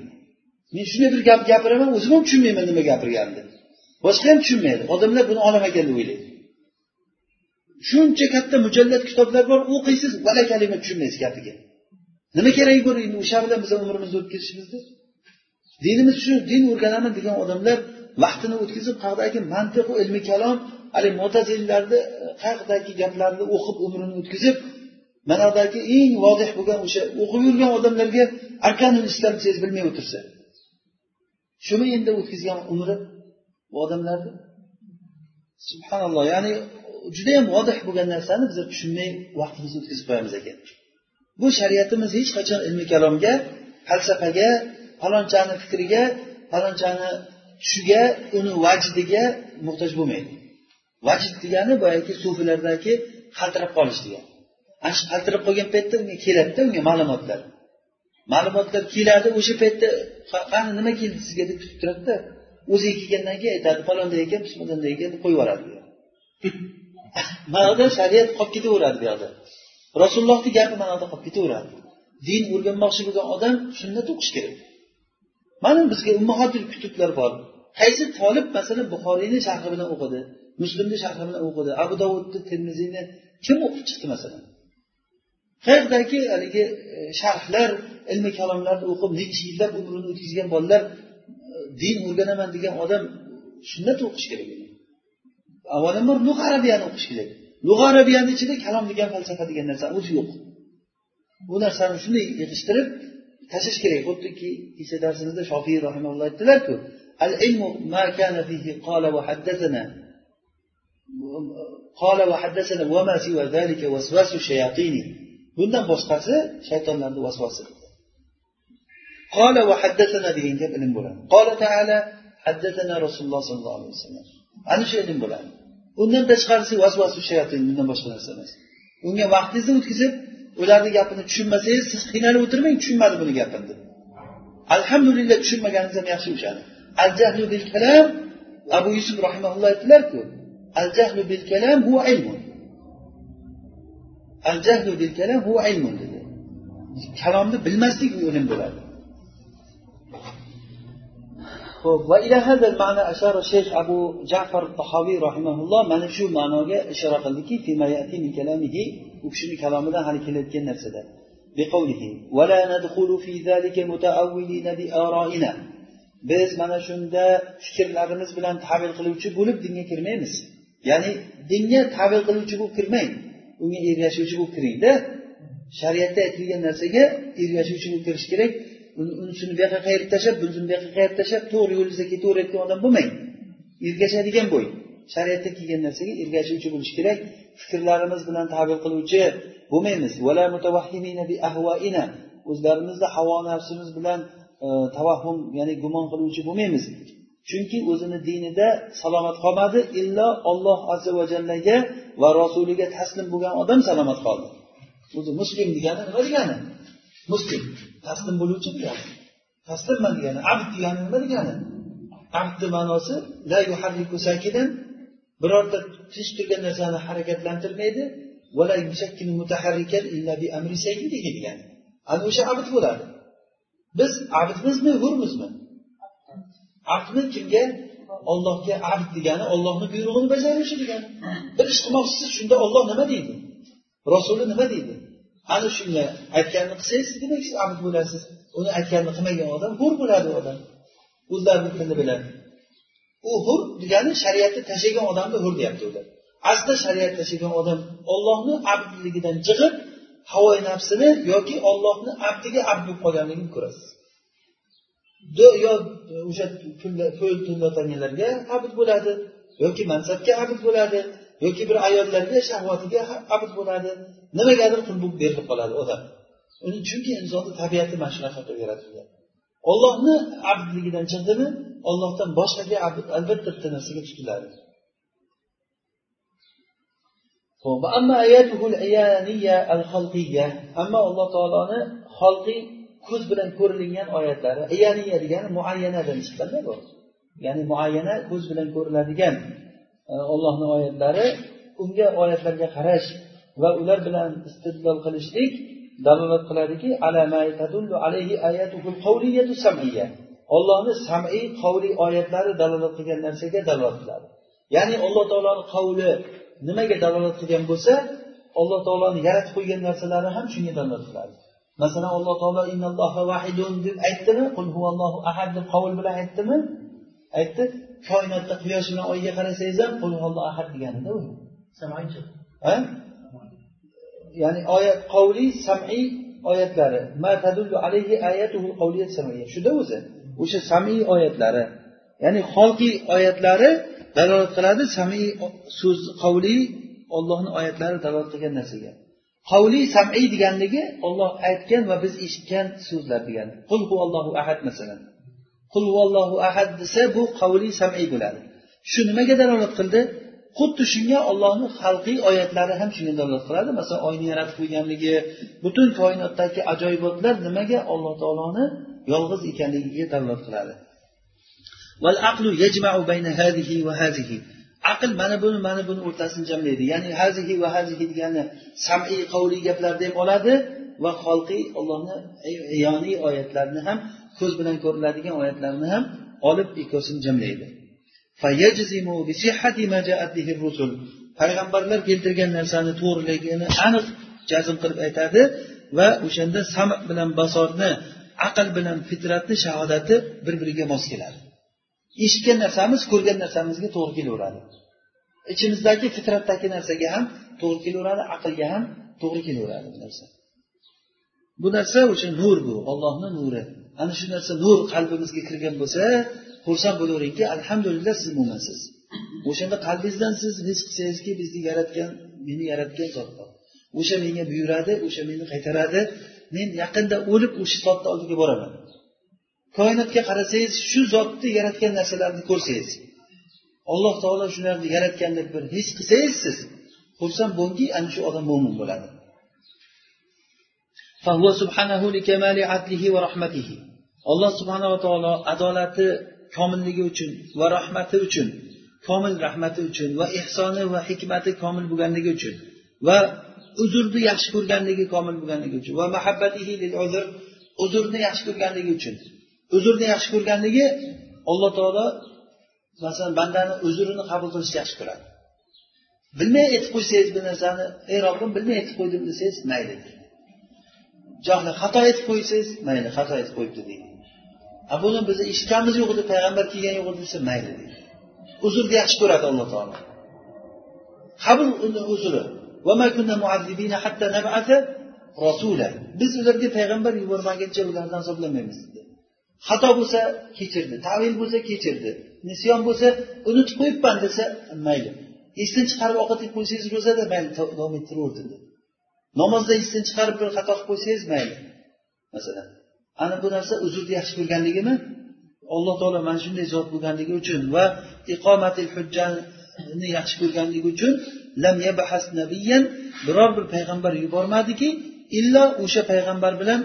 Men shunday bir gap gapiraman o'zim ham tushunmayman nima gapirganimni boshqa ham tushunmaydi. Odamlar buni olam ekan deb o'ylaydi. Shuncha katta mujallad kitoblar bor o'qiysiz vala kalima tushunmaysiz gapiga. Nima keragi bor endi o'sha bilan bizni umrimizni o'tkazishimizni dinimiz shu din o'rganaman degan odamlar vaqtini o'tkazib qayerdagi mantiqu ilmi kalom haligi mo'tazillarni e, qayerdagi gaplarni o'qib umrini o'tkazib manadagi eng vodih bo'lgan o'sha o'qib yurgan odamlarga arkanul islom desangiz bilmay o'tirsa. Shumi endi o'tkazgan umri bu odamlarni. Subhanalloh ya'ni judayam vodih bo'lgan narsani biz tushunmay vaqtimizni o'tkazib qo'yamiz ekan. Bu shariatimiz hech qachon ilmiy kalomga falsafaga palonchani fikriga palonchani tushiga uni vajdiga muhtoj bo'lmaydi. Vajd degani boyagi sufilardagi qaltirab qolish degani. Ana shu qaltirab qolgan paytda unga keladida unga ma'lumotlar. Ma'lumotlar keladi o'sha paytda qani nima keldi sizga? deb kutib turadida o'ziga kelgandan keyin aytadi palonday ekan pismonday ekan deb qo'yib yuboradi manoda shariat qolib ketaveradi bu yoqda. Rasulullohni gapi manoda qolib ketaveradi. Din o'rganmoqchi bo'lgan odam sunnat o'qish kerak. Mana bizga ummahatul kutublar bor. Qaysi tolib masalan buxoriyni sharhi bilan o'qidi muslimni sharhi bilan o'qidi abu dovudni termiziyni kim o'qib chiqdi masalan? Qayerdagi haligi e, sharhlar ilmi kalomlarni o'qib necha yillab umrini o'tkazgan bolalar e, din o'rganaman degan odam sunnat o'qish kerak. avvalambor lug'a arabiyani o'qish kerak lug'a arabiyani ichida kalom degan falsafa degan narsa o'zi yo'q bu narsani shunday yig'ishtirib tashlash kerak xuddiki kecha darsimizda shofiy rahimalloh aytdilarku al ilmu ma kana fihi qala va haddathana قال وحدثنا وما سوى ذلك وسواس الشياطين bundan boshqasi shaytonlarni vasvasi قال وحدثنا degan gap ilm bo'ladi قال تعالى حدثنا رسول الله صلى الله عليه وسلم ana shu ilm bo'ladi. Undan tashqarisi vasvasu shayatin bundan boshqa narsa emas. Unga vaqtingizni o'tkazib ularni gapini tushunmasangiz siz qiynalib o'tirmang tushunmadi buni gapini deb alhamdulillah tushunmaganingiz ham yaxshi o'shani. Al jahlu bil kalam abu yusuf rahimaulloh aytdilarku al jahlu bil kalam huwa ilmun. Al jahlu bil kalam huwa ilmun dedi. Kalomni bilmaslik u ilm bo'ladi. ho'p va ila hada ma'na ashara shayx abu jafar tahoviy rahimahulloh mana shu ma'noga ishora qildiki u kishini kalomidan hali kelayotgan narsada biqavgiti wala nadkhulu fi zalika muta'awilina bi ara'ina biz mana shunda fikrlarimiz bilan tavil qiluvchi bo'lib dinga kirmaymiz ya'ni dinga tavil qiluvchi bo'lib kirmang unga ergashuvchi bo'lib kiringda shariatda aytilgan narsaga ergashuvchi bo'lib kirish kerak unisini bu yoqqa qayirib tashlab bunisini bu yoqqa qayirib tashlab to'g'ri yo'lingizda ketaverayotgan odam bo'lmang. Ergashadigan bo'ling shariatda kelgan narsaga ergashuvchi bo'lish kerak. Fikrlarimiz bilan tabir qiluvchi bo'lmaymiz. O'zlarimizni havo nafsimiz bilan e, tavahhum ya'ni gumon qiluvchi bo'lmaymiz. Chunki o'zini dinida salomat qolmadi illo olloh azza va jallaga va rasuliga taslim bo'lgan odam salomat qoldi. O'zi muslim degani nima degani? Muslim. Taslim bo'luvchi degani taslimman degani abd degani nima degani? Abdni ma'nosi la yuharriku sakidan birorta tinch turgan narsani harakatlantirmaydi. Degani ana o'sha abd bo'ladi. Biz abdmizmi hurmizmi? Abdni kimga? Ollohga abd degani ollohni buyrug'ini bajaruvchi degani. Bir ish qilmoqchisiz shunda olloh nima deydi? Rasuli nima deydi? Ana shunga aytganini qilsangiz demak siz abd bo'lasiz. Uni aytganini qilmagan odam hur bo'ladi u odam. O'zlarini tilini biladi. U hur degani shariatni tashlagan odamni hur deyapti ular aslida shariat tashlagan odam ollohni abdligidan chiqib havoyi nafsini yoki ollohni abdiga abd bo'lib qolganligini ko'rasiz. Yo o'sha pul tulatanganlarga abid bo'ladi yoki mansabga abid bo'ladi yoki bir ayollarga shahvatiga abid bo'ladi. Nimagadir pul bo'lib berilib qoladi odam. Uni chunki insonni tabiati mana shunaqa qilib yaratilgan. Ollohni abdligidan chiqdimi? Ollohdan boshqaga albatta bitta narsaga tutiladi ammo alloh taoloni xalqiy ko'z bilan ko'rilgan oyatlari. Iyaniya degani muayyanadan chiqqanda bu. Ya'ni muayyana ko'z bilan ko'riladigan e, ollohni oyatlari. Unga oyatlarga qarash va ular bilan istidlol qilishlik dalolat qiladiki ollohni samiy qavliy oyatlari dalolat qilgan narsaga dalolat qiladi. Ya'ni alloh taoloni qavli nimaga dalolat qilgan bo'lsa alloh taoloni yaratib qo'ygan narsalari ham shunga dalolat qiladi. Masalan alloh taolo vahidun deb aytdimi? Qul huvallohu ahad deb qovul bilan aytdimi? Aytdi. Koinotda quyosh bilan oyga qarasangiz ham qul huvallohu ahad deganida u. ya'ni oyat qavliy samiy oyatlari. Shuda o'zi o'sha samiy oyatlari ya'ni xolqiy oyatlari dalolat qiladi samiy so'z qavliy ollohni oyatlari dalolat qilgan narsaga. Qavliy samiy deganligi olloh aytgan va biz eshitgan so'zlar degani qul allohu ahad masalan. Qul allohu ahad desa bu qavliy samiy bo'ladi. Shu nimaga dalolat qildi? Xuddi shunga ollohni xalqiy oyatlari ham shunga dalolat qiladi. Masalan oyni yaratib qo'yganligi butun koinotdagi ajoyibotlar nimaga alloh taoloni yolg'iz ekanligiga dalolat qiladi. Aql mana buni mana buni o'rtasini jamlaydi ya'ni hazihi va hazihi degani samiy qavliy gaplarni ham oladi va xalqiy ollohni yoniy oyatlarni ham ko'z bilan ko'riladigan oyatlarni ham olib ikkovsini jamlaydi payg'ambarlar keltirgan narsani to'g'riligini aniq jazm qilib aytadi va o'shanda sam bilan basorni aql bilan fitratni shahodati bir biriga mos keladi. Eshitgan narsamiz ko'rgan narsamizga to'g'ri kelaveradi. Ichimizdagi fitratdagi narsaga ham to'g'ri kelaveradi aqlga ham to'g'ri kelaveradi bu narsa. Bu narsa o'sha nur bu ollohni nuri. Ana shu narsa nur qalbimizga kirgan bo'lsa xursand bo'laveringki alhamdulillah siz mo'minsiz o'shanda qalbingizdan siz his qilsangizki bizni yaratgan meni yaratgan zot bor. O'sha menga buyuradi o'sha meni qaytaradi. Men yaqinda o'lib o'sha zotni oldiga boraman. Koinotga qarasangiz shu zotni yaratgan narsalarni ko'rsangiz alloh taolo shularni yaratgan deb bir his qilsangiz siz xursand bo'lingki ana shu odam mo'min bo'ladi. Alloh subhanava taolo adolati komilligi uchun va rahmati uchun komil rahmati uchun va ehsoni va hikmati komil bo'lganligi uchun va uzrni yaxshi ko'rganligi komil bo'lganligi uchun va mahabbatihi lil uzr uzrni yaxshi ko'rganligi uchun. Uzrni yaxshi ko'rganligi alloh taolo masalan bandani uzrini qabul qilishni yaxshi ko'radi. Bilmay aytib qo'ysangiz bir narsani ey robbim bilmay aytib qo'ydim desangiz mayli johli xato aytib qo'ysangiz mayli xato aytib qo'yibdi deydi. buni bizni eshitganimiz yo'q edi payg'ambar kelgani yo'q edi desa mayli deydi uzrni yaxshi ko'radi alloh taolo. Qabul uni uzri biz ularga payg'ambar yubormaguncha ularni azoblamaymiz dedi. Xato bo'lsa kechirdi. Tavil bo'lsa kechirdi. Nisyon bo'lsa unutib qo'yibman desa mayli. Esdan chiqarib ovqat yeb qo'ysangiz ro'zada mayli davom ettiraver dedi. Namozda esdan chiqarib bir xato qilib qo'ysangiz mayli. Masalan ana bu narsa uzrni yaxshi ko'rganligimi alloh taolo mana shunday zot bo'lganligi uchun va iqomatil hujjani yaxshi ko'rganligi uchun lam yabhas nabiyyan biror bir payg'ambar yubormadiki illo o'sha payg'ambar bilan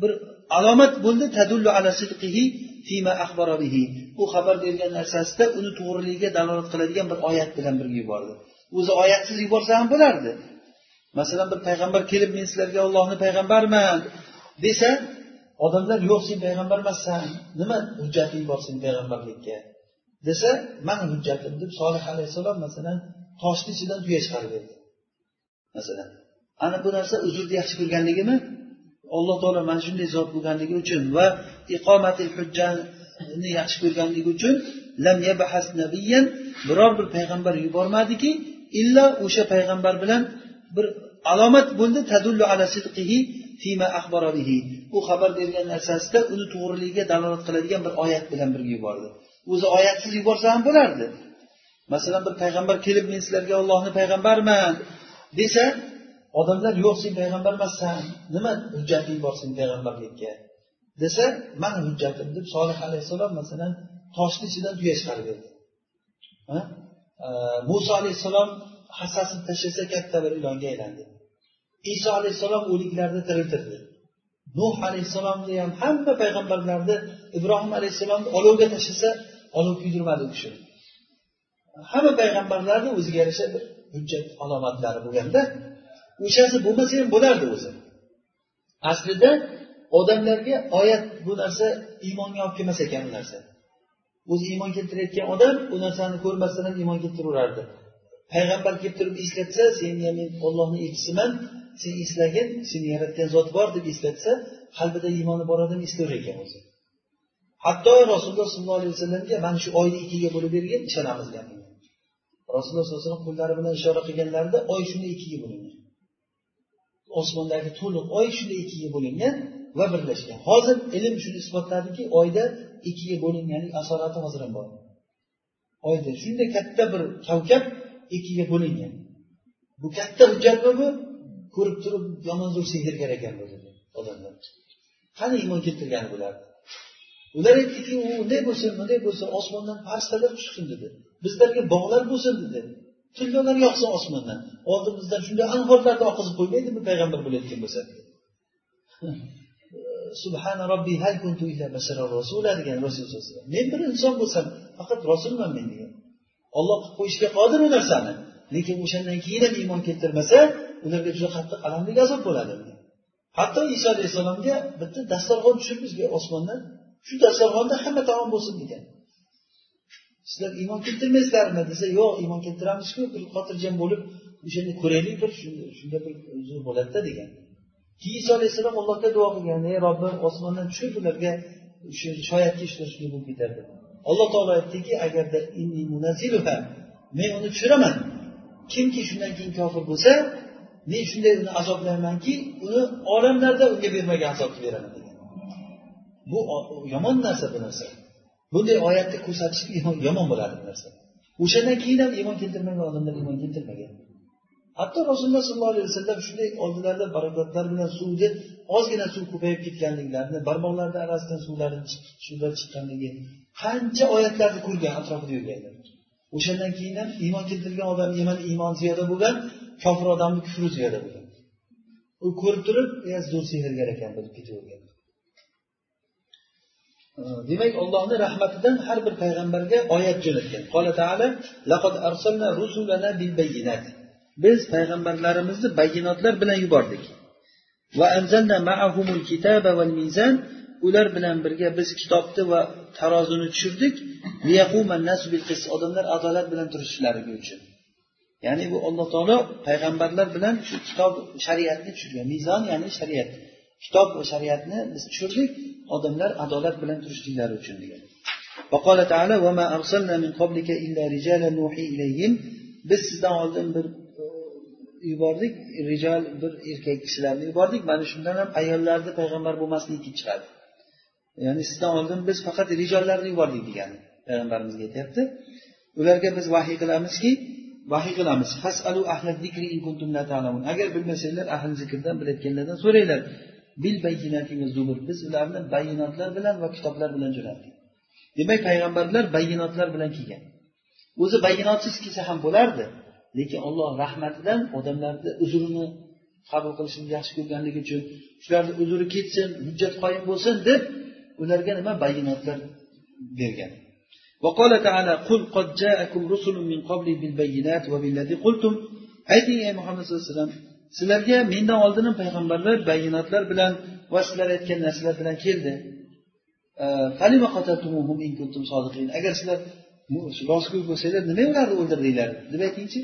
bir alomat bo'ldi tadullu ala sidqihi fima axbara bihi. U xabar bergan narsasida uni to'g'riligiga dalolat qiladigan bir oyat bilan birga yubordi. O'zi oyatsiz yuborsa ham bo'lardi. Masalan bir payg'ambar kelib men sizlarga ollohni payg'ambariman desa odamlar yo'q sen payg'ambar emassan nima hujjating bor seni payg'ambarlikka? desa mani hujjatim deb solih alayhissalom masalan toshni ichidan tuya chiqarib berdi. Masalan ana bu narsa uzrni yaxshi ko'rganligimi? Alloh taolo mana shunday zot bo'lganligi uchun va iqomatil hujjani yaxshi ko'rganligi uchun lam yabhas nabiyyan biror bir payg'ambar yubormadiki illo o'sha payg'ambar bilan bir alomat bo'ldi. Tadullu ala sidqihi fima bihi u xabar bergan narsasida uni to'g'riligiga dalolat qiladigan bir oyat bilan birga yubordi. O'zi oyatsiz yuborsa ham bo'lardi. Masalan bir payg'ambar kelib men sizlarga ollohni payg'ambariman desa odamlar yo'q sen payg'ambar emassan. Nima hujjating bor sen payg'ambarlikka? desa mani hujjatim deb solih alayhissalom masalan toshni ichidan tuya chiqarib berdi. Muso alayhissalom hassasini tashlasa katta bir ilonga aylandi. Iso alayhissalom o'liklarni tiriltirdi. Nuh alayhissalomni ham hamma payg'ambarlarni ibrohim alayhissalomni olovga tashlasa olov kuydirmadi u kishi. Hamma payg'ambarlarni o'ziga yarasha bir hujjat alomatlari bo'lganda o'shasi bo'lmasa ham bo'lardi o'zi. Aslida odamlarga oyat bu narsa iymonga olib kelmas ekan bu narsa. O'zi iymon keltirayotgan odam u narsani ko'rmasdan ham iymon keltiraverardi. Payg'ambar kelib turib eslatsa sen men ollohni elchisiman sen eslagin seni yaratgan zot bor deb eslatsa qalbida iymoni bor odam eslayver ekan o'zi. Hatto rasululloh sollallohu alayhi vasallamga mana shu oyni ikkiga bo'lib bergin ishonamiz degan rasululloh sallallohu alayhi vasallam qo'llari bilan ishora qilganlarida oy shunday ikkiga bo'lingan osmondagi to'liq oy shunday ikkiga bo'lingan va birlashgan. Hozir ilm shuni isbotladiki oyda ikkiga bo'linganlik asorati hozir ham bor. Oyda shunday katta bir kavkab ikkiga bo'lingan. Bu katta hujjatmi bu ko'rib turib yomon zo'r sindirgan ekan bu odamlar. Qani iymon keltirgani bularni ular aytdiki u unday bo'lsin bunday bo'lsin osmondan farishtalar tushsin dedi. Bizlarga bog'lar bo'lsin dedi. Tillolar yoqsin osmondan. Oldimizdan shunday anhorlarni oqizib qo'ymaydimi payg'ambar bo'layotgan bo'lsa subhana robbi hal kuntu illa basharar rasula degan rasul sallallohu alayhi vasallam. Men bir inson bo'lsam faqat rasulman men degan olloh qilib qo'yishga qodir u narsani. Lekin o'shandan keyin ham iymon keltirmasa ularga juda qattiq alamli azob bo'ladi. Hatto iso alayhissalomga bitta dasturxon tushib bizga osmondan shu dasturxonda hamma taom bo'lsin degan. Sizlar iymon keltirmaysizlarmi? desa yo'q iymon keltiramizku bir xotirjam bo'lib o'shani ko'raylik bir shunda bir uzr bo'ladida degan. Keyin iso alayhissalom allohga duo qilgan ey robbim osmondan tushib ularga shu shoyatki shunday shunday bo'lib ketardi alloh taolo aytdiki agarda men uni tushiraman. Kimki shundan keyin kofir bo'lsa men shunday uni azoblaymanki uni olamlarda unga bermagan azobni beraman. Degan bu yomon narsa bu narsa. Bunday oyatni ko'rsatish yomon bo'ladi bu narsa. O'shandan keyin ham iymon keltirmagan odamlar iymon keltirmagan. Hatto rasululloh sollallohu alayhi vasallam shunday oldilarida barakotlar bilan suvni ozgina suv ko'payib ketganliklarini barmoqlarni orasidan suvlar suvlar chiqqanligi qancha oyatlarni ko'rgan atrofida yurganlar. O'shandan keyin ham iymon keltirgan odam iymon iymon ziyoda bo'lgan kofir odamni kufri ziyoda bo'lgan. U ko'rib turib zo'r sehrgar ekan bilib ketavergan demak ollohni rahmatidan har bir payg'ambarga oyat jo'natgan. Biz payg'ambarlarimizni bayinotlar bilan yubordik. ular bilan birga biz kitobni va tarozini tushirdik odamlar adolat bilan turishlari uchun ya'ni bu alloh taolo payg'ambarlar bilan shu kitob shariatni tushirgan mizon ya'ni shariat kitob va shariatni biz tushirdik odamlar adolat bilan turishliklari uchun degan وقال تعالى وما أرسلنا من قبلك إلا رجالا نوحي إليهم biz sizdan oldin bir yubordik rijol bir erkak kishilarni yubordik. Mana shundan ham ayollarni payg'ambar bo'lmasligi chiqadi. Ya'ni sizdan oldin biz faqat rijollarni yubordik degani payg'ambarimizga aytyapti. Ularga biz vahiy qilamizki vahiy qilamiz. Agar bilmasanglar ahli zikrdan bilayotganlardan so'ranglar. Bil zubur. Biz ularni bayinotlar bilan va kitoblar bilan jo'natdik. Demak payg'ambarlar bayinotlar bilan kelgan. O'zi bayinotsiz kelsa ham bo'lardi. lekin olloh rahmatidan odamlarni uzrini qabul qilishni yaxshi ko'rganligi uchun shularni uzri ketsin hujjat qoyim bo'lsin deb ularga nima bayinotlar bergan وقال تعالى قل قد جاءكم رسل من قبلي بالبينات وبالذي قلتم ayting ey muhammad sallallohu alayhi vasallam sizlarga mendan oldin ham payg'ambarlar bayinotlar bilan va sizlar aytgan narsalar bilan keldi agar sizlar rostgo'y bo'lsanglar nima ularni o'ldirdinglar deb aytingchi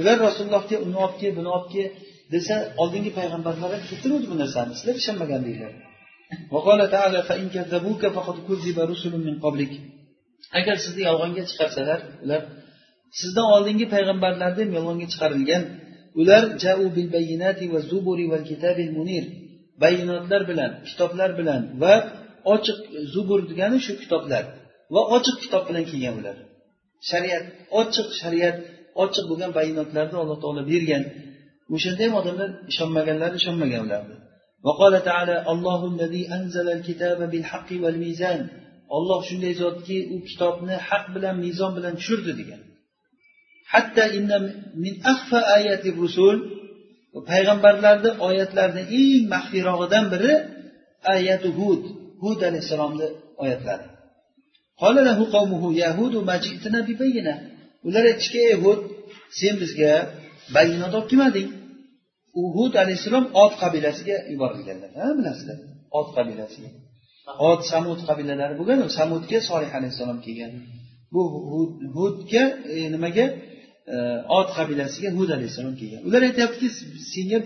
Ular rasulullohga uni olib kel buni olib kel desa oldingi payg'ambarlar ham keltiruvdi bu narsani. Sizlar ishonmagandinglar agar sizni yolg'onga chiqarsalar ular sizdan oldingi payg'ambarlarni ham yolg'onga chiqarilgan. Ular jau bil va munir. Bayinotlar bilan kitoblar bilan va ochiq zubur degani shu kitoblar va ochiq kitob bilan kelgan ular. Shariat ochiq shariat ochiq bo'lgan bayinotlarni alloh taolo bergan o'shanda ham odamlar ishonmaganlar ishonmagan ularni وقال تعالى الله الذي أنزل الكتاب بالحق والميزان olloh shunday zotki u kitobni haq bilan mezon bilan tushirdi degan hatto min ahfa ayati rusul payg'ambarlarni oyatlarini eng maxfiyrog'idan biri ayati hud hud alayhissalomni oyatlari Ular aytishdiki ey hud sen bizga bayinot olib kelmading u hud alayhissalom ot qabilasiga yuborilganlar. Ha bilasizlar ot qabilasiga. Ot samud qabilalari bo'lgan samudga solih alayhissalom kelgan. Bu hudga e, nimaga? E, ot qabilasiga hud alayhissalom kelgan. Ular aytyaptiki senga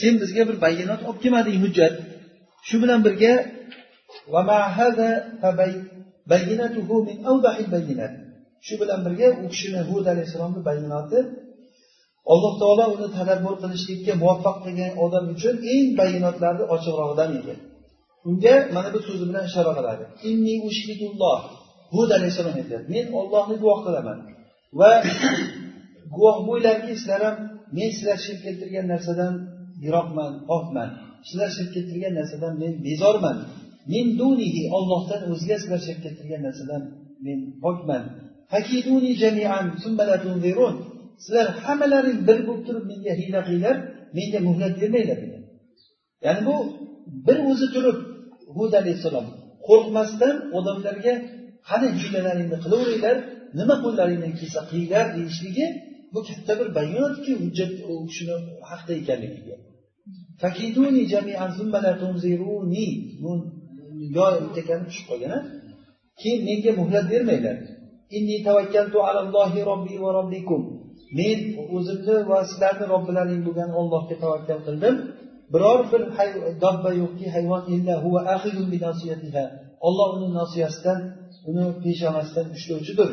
sen bizga bir bayonot olib kelmading hujjat. Shu bilan birga shu bilan birga u kishini hud alayhissalomni bayonoti alloh taolo uni tadabbur qilishlikka muvaffaq qilgan odam uchun eng bayonotlarni ochiqrog'idan edi. Unga mana bu so'zi bilan ishora qiladi. Inni ushidulloh hud alayhissalom aytadi men ollohni guvoh qilaman va guvoh bo'linglarki sizlar ham men sizlar shirk keltirgan narsadan yiroqman pokman sizlar shirk keltirgan narsadan men bezorman. Min dunihi ollohdan o'zga sizlar shirk keltirgan narsadan men pokman. Sizlar hammalaring bir bo'lib turib menga hiyla qilinglar menga muhlat bermanglar degan ya'ni bu bir o'zi turib hud alayhissalom qo'rqmasdan odamlarga qani hiylalaringni qilaveringlar nima qo'llaringdan kelsa qilinglar deyishligi bu katta bir bayonotki hujjat u kishini haqda ekanligiga. Yo ekan tushib qolgan keyin menga muhlat bermanglar men o'zimni va sizlarni robbilaring bo'lgan ollohga tavakkal qildim. Biror bir dobba yo'qki hayvon olloh uni nosiyasidan uni peshonasidan ushlovchidir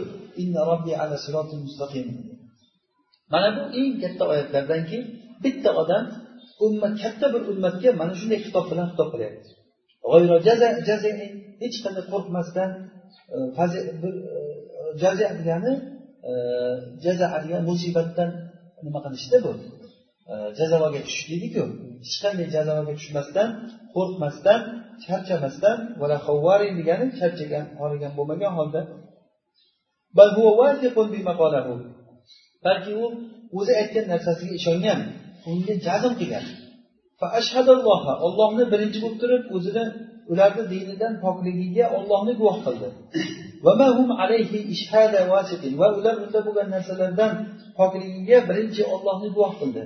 mana bu eng katta oyatlardanki bitta odam ummat katta bir ummatga mana shunday xitob bilan xitob qilyapti. Hech qanday qo'rqmasdan e, bir e, jaza degani e, jaza degani musibatdan nima qilishda bu? E, jazavaga tushish deydiku. Hech qanday jazavaga tushmasdan qo'rqmasdan charchamasdan degani charchagan holigan bo'lmagan holda. Balki u o'zi aytgan narsasiga ishongan unga jazm qilgan. Ollohni birinchi bo'lib turib o'zini ularni dinidan pokligiga ollohni guvoh qildi. Va ular unda bo'lgan narsalardan pokligiga birinchi ollohni guvoh qildi.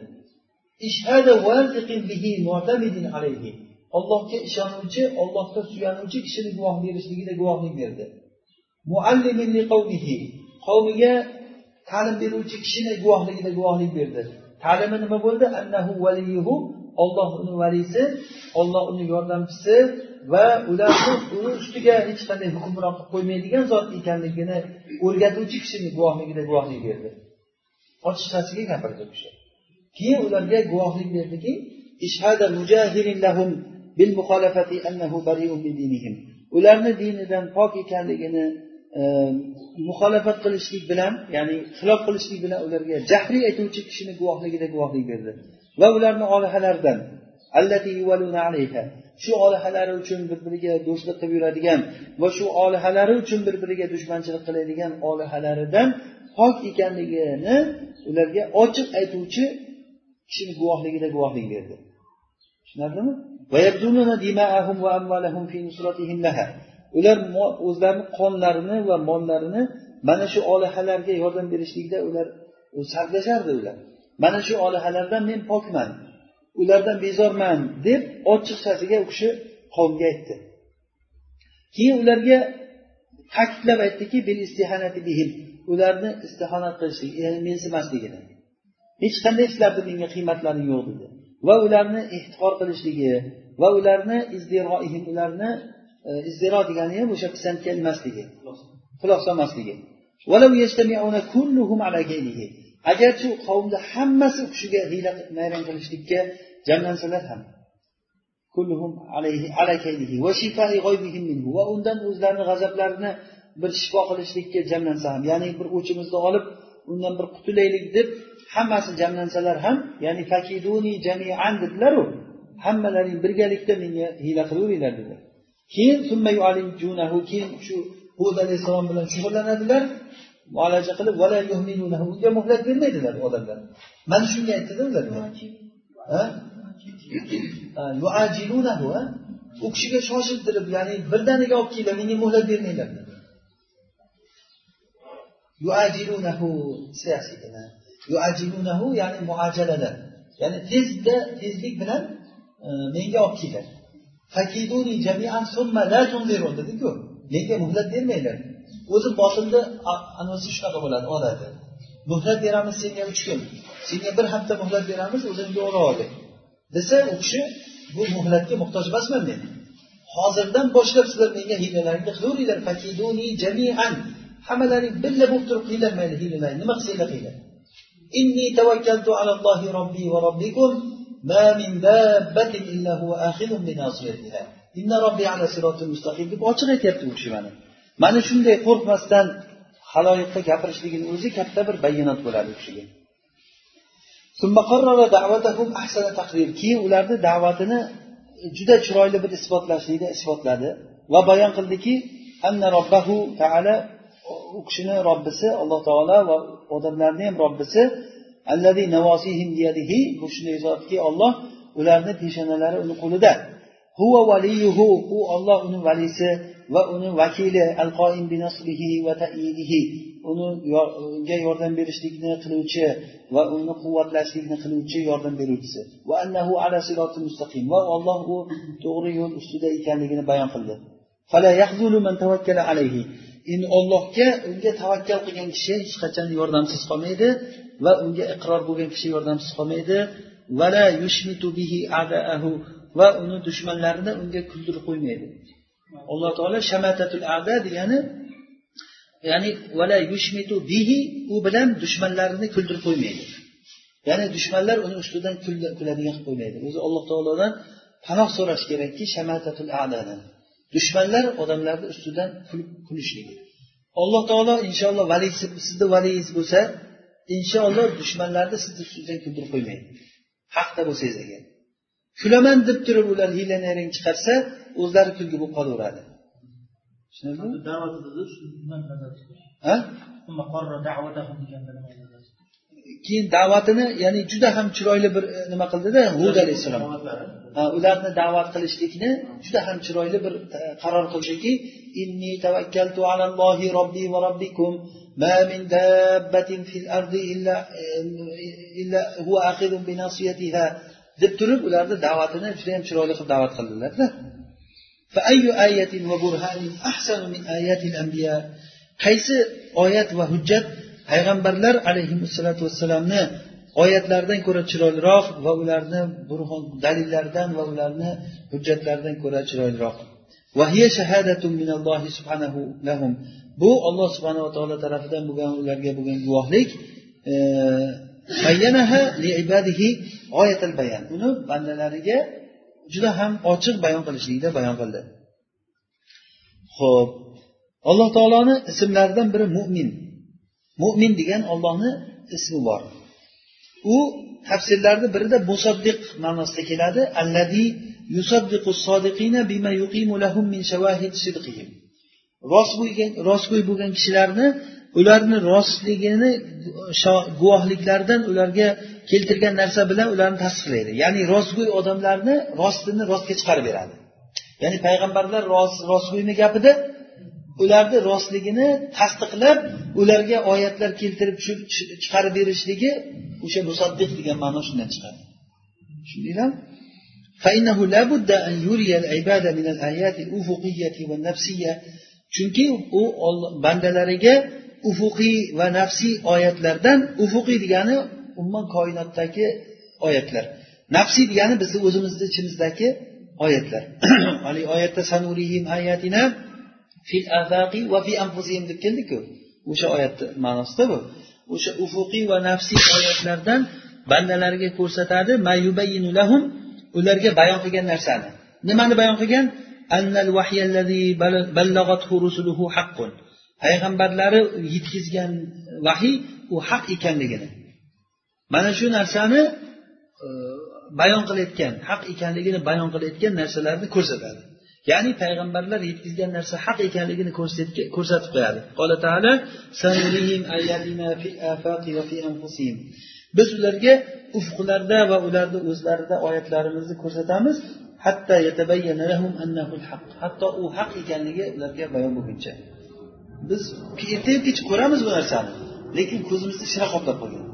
ollohga ishonuvchi ollohga suyanuvchi kishini guvoh berishligida guvohlik berdi. qavmiga ta'lim beruvchi kishini guvohligida guvohlik berdi. Ta'limi nima bo'ldi? annahu olloh uni valisi olloh uni yordamchisi va ularni uni ustiga hech qanday hukmron qilib qo'ymaydigan zot ekanligini o'rgatuvchi kishini guvohligida guvohlik berdi. Ochiqchasiga gapirdi u kishi. Keyin ularga guvohlik berdiki bil annahu dinihim. Ularni dinidan pok ekanligini e, muxolafat qilishlik bilan ya'ni xilof qilishlik bilan ularga jahriy aytuvchi kishini guvohligida guvohlik berdi. Va ularni olihalaridan shu olihalari uchun bir biriga do'stlik qilib yuradigan va shu olihalari uchun bir biriga dushmanchilik qiladigan olihalaridan pok ekanligini ularga ochiq aytuvchi kishini guvohligida guvohlik berdi. Tushunarlimi? Ular o'zlarini qonlarini va mollarini mana shu olihalarga yordam berishlikda ular sarflashardi ular. Mana shu olihalardan men pokman. Ulardan bezorman deb ochiqchasiga u kishi qavmga aytdi. Keyin ularga ta'kidlab aytdiki ularni istihonat qilishlik ya'ni mensimasligini hech qanday sizlarni menga qiymatlari yo'q dedi. Va ularni ehtiqor qilishligi va ularni izdiroihim ularni e, izdiro degani ham o'sha pisandga ilmasligi quloq agarchi qavmda hammasi u kishiga hiyla nayrang qilishlikka jamlansalar ham va undan o'zlarini g'azablarini bir shifo qilishlikka jamlansa ham ya'ni bir o'chimizni olib undan bir qutulaylik deb hammasi jamlansalar ham ya'ni fakiduni jamian dedilaru hammalaring birgalikda menga hiyla qilaveringlar dedi keyin keyin shu hud alayhissalom bilan shug'ullanadilar. Muolaja qilib unga muhlat bermaydilar odamlar. Mana shunga aytdida ular u kishiga shoshiltirib ya'ni birdaniga olib kelinglar menga muhlat bermanglar. Ya'ni muajalalar. Ya'ni tezda tezlik bilan e, menga olib kelinglar. Jamian dediku menga muhlat bermanglar. O'zi botilni anvasi shunaqa bo'ladi odati muhlat beramiz senga uch kun. Senga bir hafta muhlat beramiz o'zingga o'rab ol desa u kishi bu muhlatga muhtoj emasman men. Hozirdan boshlab sizlar menga hiylalaringni qilaveringlar fakiduni jamian. Hammalaring birga bo'lib turib qilinglar mayli hiylalar nima qilsanglar qilinglar. Inni tavakkaltu alallohi robbi va robbikum ma min dabbatin illa huwa akhidun bi nasiyatiha inna robbi ala siratil mustaqim. deb ochiq aytyapti u kishi mana mana shunday qo'rqmasdan haloyiqqa gapirishligini o'zi katta bir bayonot bo'ladi u kishiga. Keyin ularni da'vatini juda chiroyli bir isbotlashlikda isbotladi va bayon qildiki anna robbahu taala u kishini robbisi alloh taolo va odamlarni ham robbisi bu shunday zotki olloh ularni peshonalari uni qo'lida huva valiyuhu u olloh uni valisi va uni vakili al qoim va ta'idihi uni unga yordam berishlikni qiluvchi va uni quvvatlashlikni qiluvchi yordam beruvchisi. Va annahu ala mustaqim va olloh u to'g'ri yo'l ustida ekanligini bayon qildi. Endi ollohga unga tavakkal qilgan kishi hech qachon yordamsiz qolmaydi va unga iqror bo'lgan kishi yordamsiz qolmaydi. Va uni dushmanlarini unga kuldirib qo'ymaydi. Alloh taolo shamatatul ada degani ya'ni vala yushmitu bihi u bilan dushmanlarini kuldirib qo'ymaydi. Ya'ni dushmanlar uni ustidan kuladigan qilib qo'ymaydi. O'zi alloh taolodan panoh so'rash kerakki shamatatul adadan. Dushmanlar odamlarni ustidan kulib kulishligi. Alloh taolo inshaalloh valiysi sizni valiyingiz bo'lsa inshaalloh dushmanlarni sizni ustingizdan kuldirib qo'ymaydi. Haqda bo'lsangiz agar. Kulaman deb turib ular hiyla nayrang chiqarsa o'zlari kulgi bo'lib qolaveradi keyin da'vatini ya'ni juda ham chiroyli bir e, nima qildida hud alayhissalom ularni da'vat qilishlikni juda ham chiroyli bir e, qaror qildiki inni tavakkaltu alallohi robbi va robbikum ما من دابة في الأرض إلا إلا هو آخذ بناصيتها deb turib ularni da'vatini juda yam chiroyli qilib da'vat qildilarda Qaysi oyat va hujjat payg'ambarlar alayhissalotu vassalamni oyatlaridan ko'ra chiroyliroq va ularni burhon dalillaridan va ularni hujjatlaridan ko'ra chiroyliroq? Bu olloh subhanava taolo tarafidan bo'lgan ularga bo'lgan guvohlik liibadihi bayan. Uni bandalariga juda ham ochiq bayon qilishlikda bayon qildi. Ho'p alloh taoloni ismlaridan biri mo'min mo'min degan ollohni ismi bor. U tafsirlarni birida musaddiq ma'nosida keladi. Alladi yusaddiqu sodiqina bima yuqimu lahum min shawahid sidqihim. Rostgo'y bo'lgan kishilarni ularni rostligini guvohliklaridan ularga keltirgan narsa bilan ularni tasdiqlaydi ya'ni rostgo'y odamlarni rostini rostga chiqarib beradi ya'ni payg'ambarlar rostgo'yni gapida ularni rostligini tasdiqlab ularga oyatlar keltirib chiqarib berishligi o'sha musaddiq degan ma'no shundan chiqadi tushundinglarmi فإنه لا بد أن يري العباد من الآيات الأفقية والنفسية chunki u bandalariga ufuqiy va nafsiy oyatlardan ufuqiy degani umuman koinotdagi oyatlar. Nafsiy degani bizni o'zimizni ichimizdagi oyatlar. Haligi oyatda sanurihim ayatina fil afaqi va fi anfusihim deb keldiku. O'sha oyatni ma'nosida bu. O'sha ufuqiy va nafsiy oyatlardan bandalarga ko'rsatadi lahum ularga bayon qilgan narsani. Nimani bayon qilgan? Payg'ambarlari yetkazgan vahiy u haq ekanligini. Mana shu narsani e, bayon qilayotgan haq ekanligini bayon qilayotgan narsalarni ko'rsatadi. Ya'ni payg'ambarlar yetkazgan narsa haq ekanligini ko'rsatib qo'yadi. Qola taala biz ularga ufqlarda va ularni o'zlarida oyatlarimizni ko'rsatamiz. Hatto u haq ekanligi ularga bayon bo'lguncha. Biz ertayu kech ko'ramiz bu narsani lekin ko'zimizni shira qoplab qo'ygan.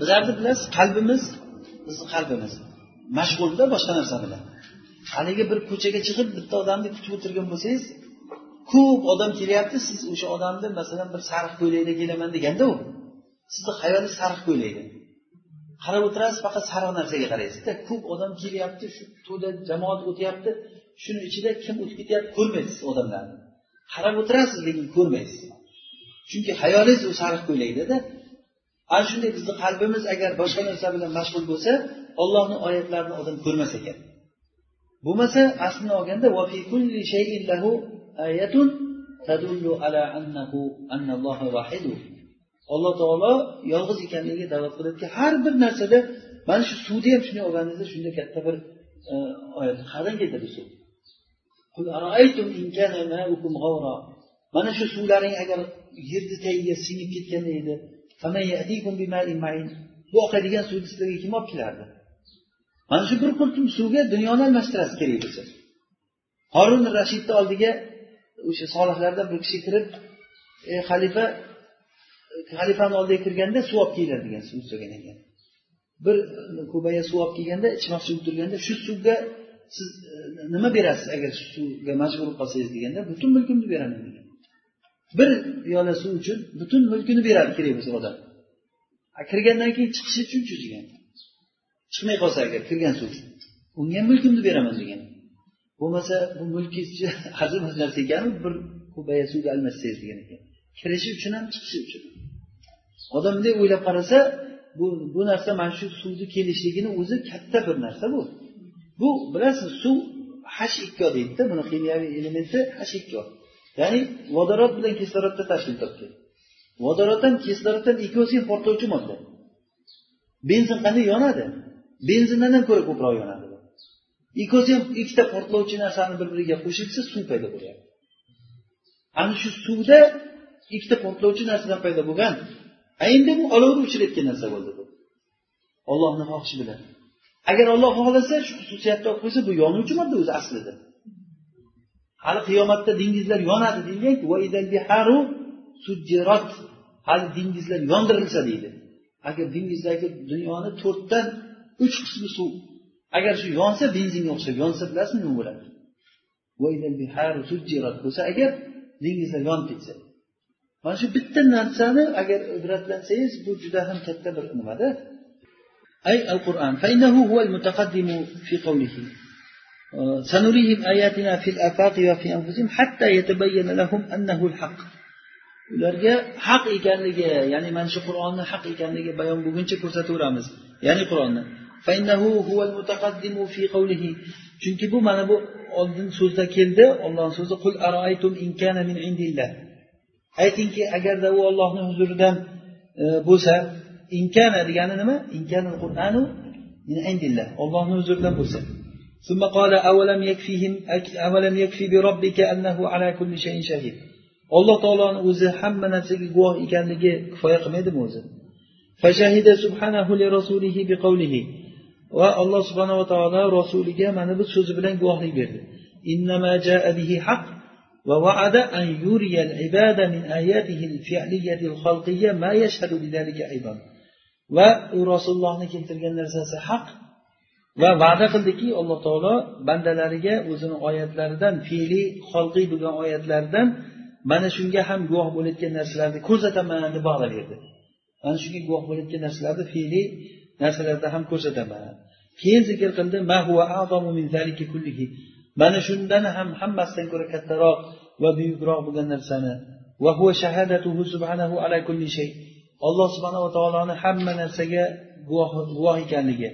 Bizlarni bilasiz qalbimiz bizni qalbimiz. Mashg'ulda boshqa narsa bilan. Haligi bir ko'chaga chiqib bitta odamni kutib o'tirgan bo'lsangiz ko'p odam kelyapti siz o'sha odamni masalan bir sariq ko'ylakda kelaman deganda u sizni hayolingiz sariq ko'ylakda qarab o'tirasiz faqat sariq narsaga qaraysizda ko'p odam kelyapti shu to'da jamoat o'tyapti shuni ichida kim o'tib ketyapti ko'rmaysiz odamlarni. Qarab o'tirasiz lekin ko'rmaysiz. Chunki hayolingiz u sariq ko'ylakdada ana shunday bizni qalbimiz agar boshqa narsa bilan mashg'ul bo'lsa ollohni oyatlarini odam ko'rmas ekan. Bo'lmasa aslini olganda alloh taolo yolg'iz ekanligiga da'vat qiladiki har bir narsada mana shu suvni ham shunday olganingizda shunday katta bir e, oyat qayerdan keldi suv. Mana shu suvlaring agar yerni tagiga singib ketganda edi bu oqadigan suvni sizlarga kim olib kelardi mana shu bir qultum suvga dunyoni almashtirasiz kerak bo'lsa horun rashidni oldiga o'sha solihlardan bir kishi kirib ey xalifa xalifani oldiga kirganda suv olib kelinglar degan suv so'ragan ekan. Bir kubaya suv olib kelganda ichmoqchi bo'lib turganda shu suvga siz e, nima berasiz agar shu suvga majbur bo'lib qolsangiz deganda butun mulkimni beraman degan. Bir piyola suv uchun butun mulkini beradi kerak bo'lsa odam kirgandan keyin chiqishi uchunchi degan chiqmay qolsa agar kirgan suv unga ham mulkimni beraman degan. Bo'lmasa bu mulkingiz arzimas narsa ekanu bir ko'baya suvga almashsangiz degan ekan. Kirishi uchun ham chiqishi uchun odam bunday o'ylab qarasa bu bu narsa mana shu suvni kelishligini o'zi katta bir narsa bu. Bu bilasiz suv h ikko deydida buni kimyoviy elementi h ikko ya'ni vodorod bilan kisloroddan tashkil topgan vodorod ham kislorod ham ikkovsi ham portlovchi modda. Benzin qanday yonadi? Benzindan ham ko'ra ko'proq yonadi. Ikkovsi ham ikkita portlovchi narsani bir biriga qo'shilsa suv paydo bo'lyapti. Ana shu suvda ikkita portlovchi narsadan paydo bo'lgan endi bu olovni o'chirayotgan narsa bo'ldi bu. Ollohni xohishi bilan. Agar olloh xohlasa shu xususiyatni olib qo'ysa bu yonuvchi modda o'zi aslida. hali qiyomatda dengizlar yonadi deyilganhali dengizlar yondirilsa deydi. Agar dengizdagi dunyoni to'rtdan uch qismi suv agar shu yonsa benzinga o'xshab yonsa bilasizmi nima bo'ladi? Bo'lsa agar dengizlar yonib ketsa. Mana shu bitta narsani agar ibratlansangiz bu juda ham katta bir nimada. Ay al qur'an سنريهم آياتنا في الآفاق وفي أنفسهم حتى يتبين لهم أنه الحق ularga haq ekanligi ya'ni mana shu qur'onni haq ekanligi bayon bo'lguncha ko'rsataveramiz ya'ni qur'onni chunki bu mana bu oldin so'zda keldi ollohni so'zi qul aroaytum in kana min indillah aytingki agarda u ollohni huzuridan e, bo'lsa inkana degani nima inkana qur'anu min indillah ollohni huzuridan bo'lsa ثم قال أولم يكفيهم أولم يكفي بربك أنه على كل شيء شهيد alloh taoloni o'zi hamma narsaga guvoh ekanligi kifoya qilmaydimi o'zi fashahida subhanahu li rasulihi biqavlihi va alloh subhanava taolo rasuliga mana bu so'zi bilan guvohlik berdi innama jaa bihi haq ووعد أن يري العباد من آياته الفعلية الخلقية ما يشهد بذلك أيضا va u rasulullohni keltirgan narsasi haq Va va'da qildiki alloh taolo bandalariga o'zini oyatlaridan fe'liy xalqiy bo'lgan oyatlaridan mana shunga ham guvoh bo'layotgan narsalarni ko'rsataman deb va'da berdi. Mana shunga guvoh bo'layotgan narsalarni fe'liy narsalarda ham ko'rsataman. Keyin zikr qildi mana shundan ham hammasidan ko'ra kattaroq va buyukroq bo'lgan narsani. Alloh subhanava taoloni hamma narsaga guvoh ekanligi.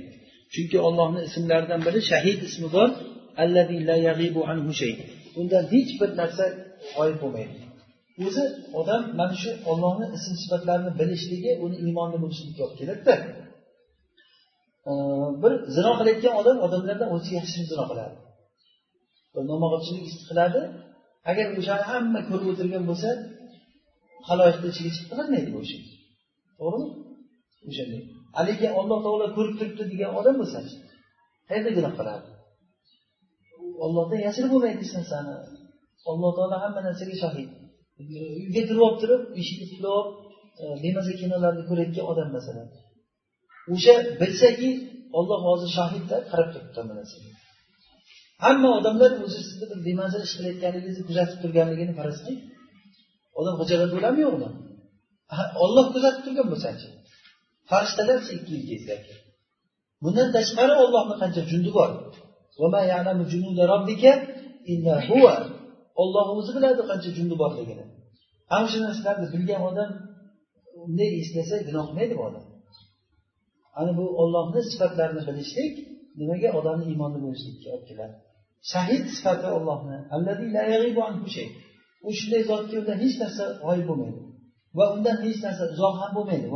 Chunki ollohni ismlaridan biri shahid ismi bor. Undan hech bir narsa g'oyib bo'lmaydi. O'zi odam mana shu ollohni ism sifatlarini bilishligi uni iymonli bo'lishligiga olib keladida. Bir zino qilayotgan odam odamlardan o'zi yaxshi zino qiladi. Nomog'otchilik qiladi. Agar o'shani hamma ko'rib o'tirgan bo'lsa haloyiqni ichiga chiqib qilmaydi bu ishi to'g'rimi? O'shanday haligi olloh taolo ko'rib turibdi degan odam bo'lsa qayerda gunoh qiladi? Ollohdan yashirib bo'lmaydi hech narsani alloh taolo hamma narsaga shohid. Uyga kirib olib turib eshikni qilib olib e, bemaza kinolarni ko'rayotgan odam masalan. O'sha bilsaki olloh hozir shohidda qarab turibdi hamma narsaga. Hamma odamlar o'zi sizni bir bemaza ish qilayotganligingizni kuzatib turganligini faraz qiling odam xijolat bo'ladimi yo'qmi? Olloh kuzatib turgan bo'lsachi? Farishtalar ikki yil kezgaki bundan tashqari ollohni qancha jundi bor. Olloh o'zi biladi qancha jundi borligini ana shu narsalarni bilgan odam bunday eslasa gunoh qilmaydi bu odam. Ana bu ollohni sifatlarini bilishlik nimaga? Odamni iymonni bo'lishlikka olib keladi shahid sifati ollohni u shunday zotki undan hech narsa g'oyib bo'lmaydi. Va undan hech narsa uzoq ham bo'lmaydi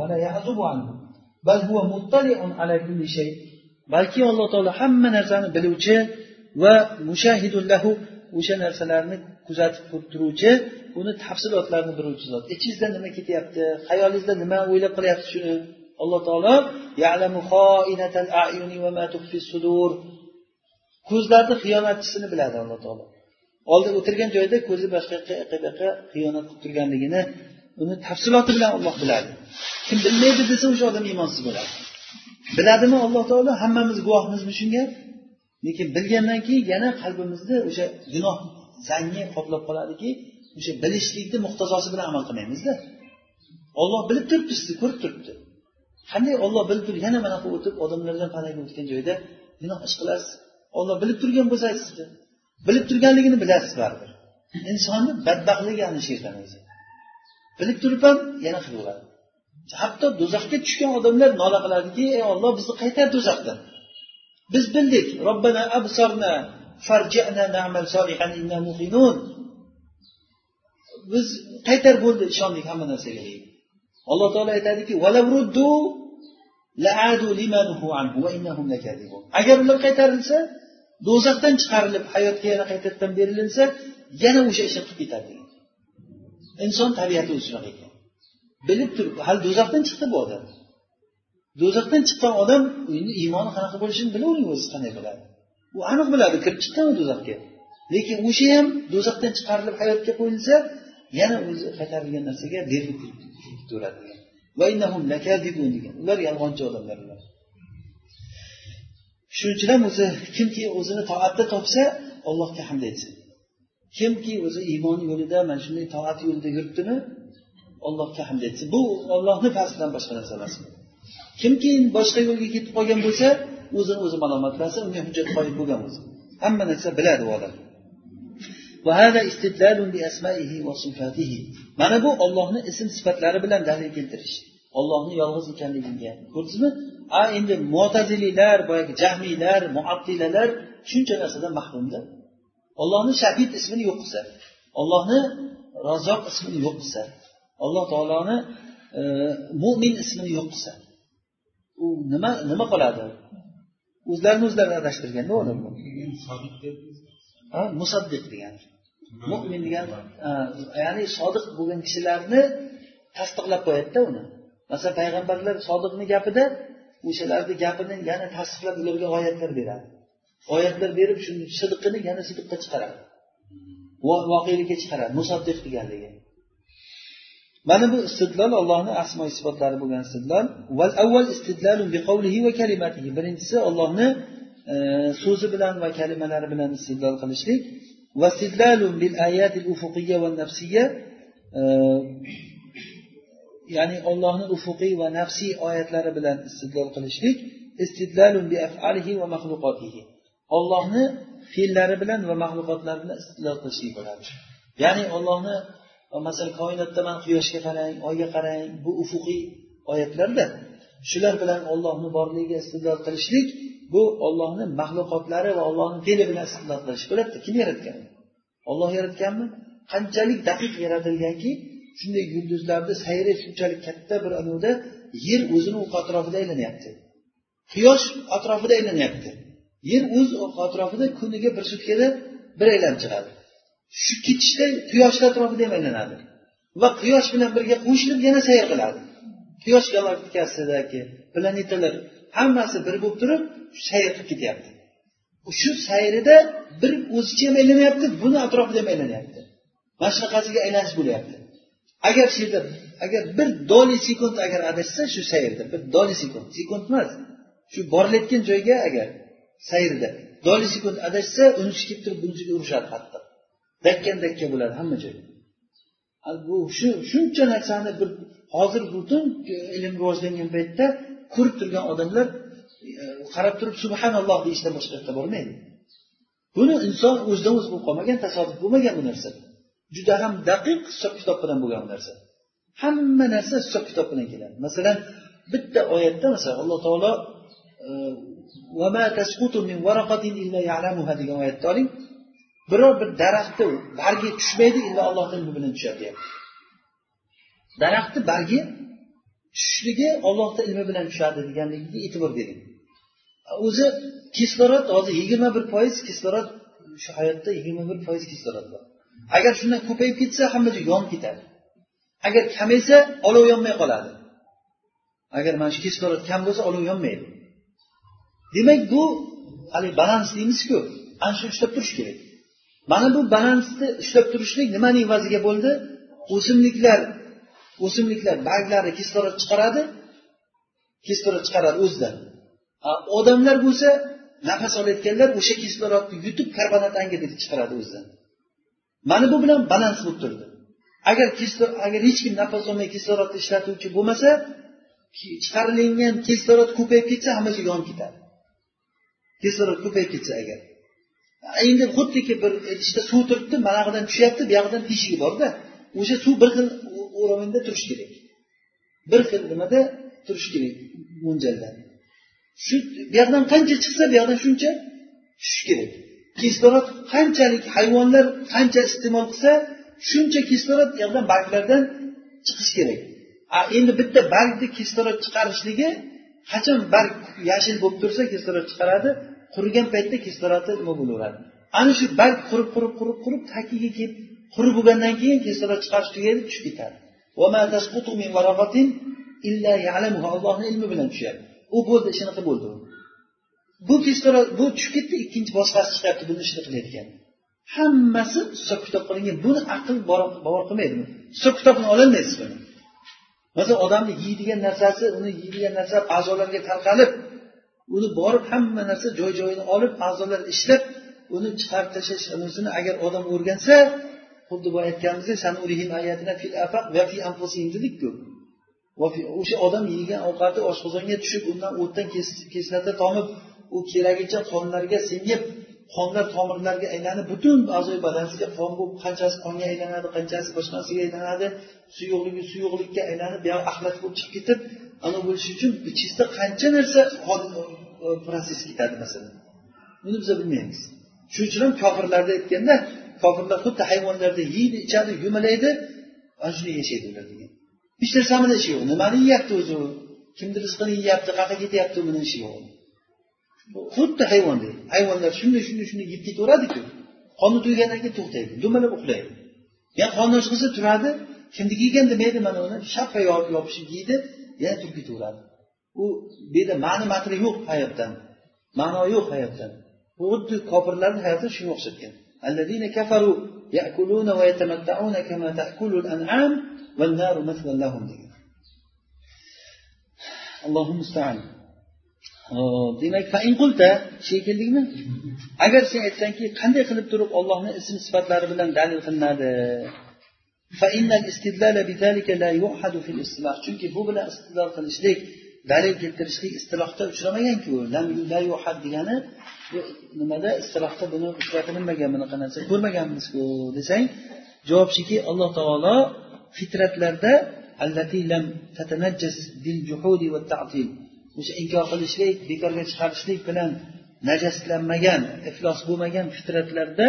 balki alloh taolo hamma narsani biluvchi va mushahidullahu o'sha narsalarni kuzatib turuvchi uni tafsilotlarini biluvchi zot. Ichingizda nima ketyapti? Hayolingizda nima o'ylab qilyapsiz shuni alloh taolo? Ko'zlarni xiyonatchisini biladi alloh taolo. Oldin o'tirgan joyda ko'zi boshqa yoqqa yoqqa xiyonat qilib turganligini uni tafsiloti bilan olloh biladi. Kim bilmaydi desa o'sha odam iymonsiz bo'ladi. Biladimi alloh taolo hammamiz guvohmizmi shunga? Lekin bilgandan keyin yana qalbimizni o'sha gunoh zangi qoplab qoladiki o'sha bilishlikni muhtazosi bilan amal qilmaymizda. Olloh bilib turibdi sizni ko'rib turibdi. Qanday olloh bilib turib yana mana qilib o'tib odamlardan panaga o'tgan joyda gunoh ish qilasiz olloh bilib turgan bo'lsa sizni bilib turganligini bilasiz baribir. Insonni badbaxtligi ana shu yerdan o'zi bilib turib ham yana qilaveradi hatto do'zaxga tushgan odamlar nola qiladiki ey olloh bizni qaytar do'zaxdan? Biz bildik. Robbana absorna farjana na'mal solihan inna muqinun. Biz qaytar bo'ldi ishondik hamma narsaga. Deydi alloh taolo aytadiki agar ular qaytarilsa do'zaxdan chiqarilib hayotga yana qaytadan berilinsa yana o'sha ishni qilib ketadi inson tabiati o'zi shunaqa ekan. Bilib turib hali do'zaxdan chiqdi bu odam. Do'zaxdan chiqqan odam endi iymoni qanaqa bo'lishini bilavering o'zi qanday biladi? U aniq biladi kirib chiqqan do'zaxga? Lekin o'sha ham do'zaxdan chiqarilib hayotga qo'yilsa yana o'zi qaytarilgan narsaga berilib ketaveradi degan. Ular yolg'onchi odamlar ular. Shuning uchun ham o'zi kimki o'zini toatda topsa allohga hamd aytsin. Kimki o'zi iymon yo'lida mana shunday toat yo'lida yuribdimi? Allohga hamd aytsin bu ollohni fazlidan boshqa narsa emas. Kimki boshqa yo'lga ketib qolgan bo'lsa o'zini o'zi malomatlasin unga hujjat qoyib bo'lgan bo'lsa. Hamma narsa biladi u odam. Mana bu ollohni ism sifatlari bilan dalil keltirish. Ollohni yolg'iz ekanligiga ko'rdizmi? A endi mo'taziliylar boyagi jahmiylar muattilalar shuncha narsadan mahrumda. Ollohni shadid ismini yo'q qilsa ollohni razzoq ismini yo'q qilsa alloh taoloni e, mo'min ismini yo'q qilsa u nima nima qoladi? O'zlarini o'zlari adashtirganda uni musaddiq degan. Mo'min degan e, ya'ni sodiq bo'lgan kishilarni tasdiqlab qo'yadida uni. Masalan payg'ambarlar sodiqni gapida o'shalarni gapini yana tasdiqlab ularga oyatlar beradi. Oyatlar berib shuni sidqini yana sidqqa chiqaradi. Voqelikka chiqaradi. Musaddiq deganligi. Mana bu istidlol allohni asmo sifatlari bo'lgan istidlol. Val avval istidlalun biqavlihi va kalimatihi. Birinchisi ollohni e, so'zi bilan va kalimalari bilan istidlol qilishlik. Va istidlalun bil ayatil ufuqiyya va nafsiyya. E, ya'ni ollohni ufuqiy va nafsiy oyatlari bilan istidlol qilishlik. Istidlalun bi afalihi va maxluqotihi ollohni fe'llari bilan va maxluqotlari bilan istilo qilishlik bo'ladi. Ya'ni ollohni masalan koinotda man quyoshga qarang oyga qarang bu ufuqiy oyatlarda shular bilan ollohni borligiga istidlol qilishlik bu ollohni maxluqotlari va ollohni fe'li bilan istidlol qilish bo'ladida. Kim yaratgan? Olloh yaratganmi? Qanchalik daqiq yaratilganki shunday yulduzlarni sayri shunchalik katta bir anavda yer o'zini atrofida aylanyapti quyosh atrofida aylanyapti yer o'z atrofida kuniga bir sutkada bir aylanib chiqadi. Shu ketishda quyoshni atrofida ham aylanadi. Va quyosh bilan birga qo'shilib yana sayr qiladi. Quyosh galaktikasidagi planetalar hammasi bir bo'lib turib sayr qilib ketyapti. Shu sayrida bir o'zicha ham aylanyapti buni atrofida ham aylanyapti mana shunaqasiga aylanish bo'lyapti. Agar shu yerda agar bir doli sekund agar adashsa shu sayrda bir doli sekund. Sekund emas shu borilayotgan joyga agar sayrda doli sekund adashsa unisi kelib turib bunisiga urishadi qattiq dakkan dakka bo'ladi hamma joy bu shu shuncha narsani bir hozir butun e, ilm rivojlangan paytda ko'rib turgan odamlar e, qarab turib subhanalloh deyishdan boshqa yoqqa bormaydi. Buni inson o'zidan o'zi bo'lib qolmagan tasodif bo'lmagan bu narsa. Juda ham daqiq hisob kitob bilan bo'lgan narsa. Hamma narsa hisob kitob bilan keladi. Masalan bitta oyatda masalan alloh taolo e, degan oyatni oling. Biror bir daraxtni bargi tushmaydi illo allohni ilmi bilan tushadi. Deyapti daraxtni bargi tushishligi ollohni ilmi bilan tushadi deganligiga e'tibor bering. O'zi kislorod hozir yigirma bir foiz kislorod shu hayotda yigirma bir foiz kislorod bor. Agar shundan ko'payib ketsa hamma joy yonib ketadi. Agar kamaysa olov yonmay qoladi. Agar mana shu kislorod kam bo'lsa olov yonmaydi. Demak bu haligi balans deymizku ana shuni ushlab turish kerak. Mana bu balansni ushlab turishlik nimaning evaziga bo'ldi? O'simliklar o'simliklar barglari kislorod chiqaradi kislorod chiqaradi o'zidan. Odamlar bo'lsa nafas olayotganlar o'sha kislorodni yutib karbonat angidrid chiqaradi o'zidan. Mana bu bilan balans bo'lib turdi. Agar agar hech kim nafas olmay kislorodni ishlatuvchi bo'lmasa chiqarilingan kislorod ko'payib ketsa hammasi yonib ketadi. Kislorod ko'payib ketsa agar. Endi xuddiki bir idishda suv turibdi manag'idan tushyapti buyog'idan teshigi borda. O'sha suv bir xil уровеньda turishi kerak. Bir xil nimada turishi kerak mo'ljalda shu buyoqdan qancha chiqsa buyoqdan shuncha tushishi kerak. Kislorod qanchalik hayvonlar qancha iste'mol qilsa shuncha kislorod buyoqdan yoqdan barglardan chiqishi kerak. A endi bitta bargni kislorod chiqarishligi qachon barg yashil bo'lib tursa kislorod chiqaradi? Qurigan paytda kislorodi nima bo'laveradi? Ana shu barg qurib qurib qurib qurib tagiga kelib qurib bo'lgandan keyin kislorod chiqarish tugaydi tushib ketadi. Allohni ilmi bilan tushadi u bo'ldi shunaqa bo'ldi. Bu kislorod bu tushib ketdi ikkinchi boshqasi chiqyapti buni ishni qilayotgan. Hammasi hisob kitob qilingan buni aql bovar qilmaydi hisob kitobini ololmaysiz buni masalan odamni yeydigan narsasi uni yeydigan narsa a'zolarga tarqalib uni borib hamma narsa joy joyini olib a'zolar ishlab uni chiqarib tashlash unisini agar odam o'rgansa xuddi boya aytganimizdek dedikku. O'sha odam yegan ovqati oshqozonga tushib undan o'tdan kislota tomib u keragicha qonlarga singib qonlar tomirlarga aylanib butun a'zoyi badansiga qon bo'lib qanchasi qonga aylanadi qanchasi boshqa narsaga aylanadi suyuqligi suyuqlikka aylanib buyog'i axlat bo'lib chiqib ketib ana bo'lishi uchun ichingizda qancha narsa protsess ketadi masalan. Buni biz bilmaymiz. Shuning uchun ham kofirlarda aytganda kofirlar xuddi hayvonlarda yeydi ichadi yumalaydi ana shunday yashaydi ular degan. Hech narsamini ishi yo'q. Nimani yeyapti o'zi? U kimni rizqini yeyapti qayerga ketyapti buni ishi yo'q. Xuddi hayvondek hayvonlar shunday shunday shunday yeb ketaveradiku. Qoni to'ygandan keyin to'xtaydi dumalab uxlaydi. Yana qonni ochqisa turadi kimniki ekan demaydi mana uni shappa yopishib yeydi yana turib ketaveradi. u bu yerda ma'ni matri yo'q hayotdan ma'no yo'q hayotdan xuddi kofirlarni hayoti shunga o'xshatgan الذين كفروا يأكلون ويتمتعون كما تأكل الأنعام والنار مثوى لهم degan allohu musta'an demak qulta shu keldikmi agar sen aytsangki qanday qilib turib ollohni ism sifatlari bilan dalil qilinadi chunki bu bilan istidlol qilishlik dalil keltirishlik istilohda uchramaganku degani nimada? Istilohda buni uchratilinmagan bunaqa narsa ko'rmaganmizku desang javob shuki alloh taolo fitratlarda o'sha inkor qilishlik bekorga chiqarishlik bilan najaslanmagan iflos bo'lmagan fitratlarda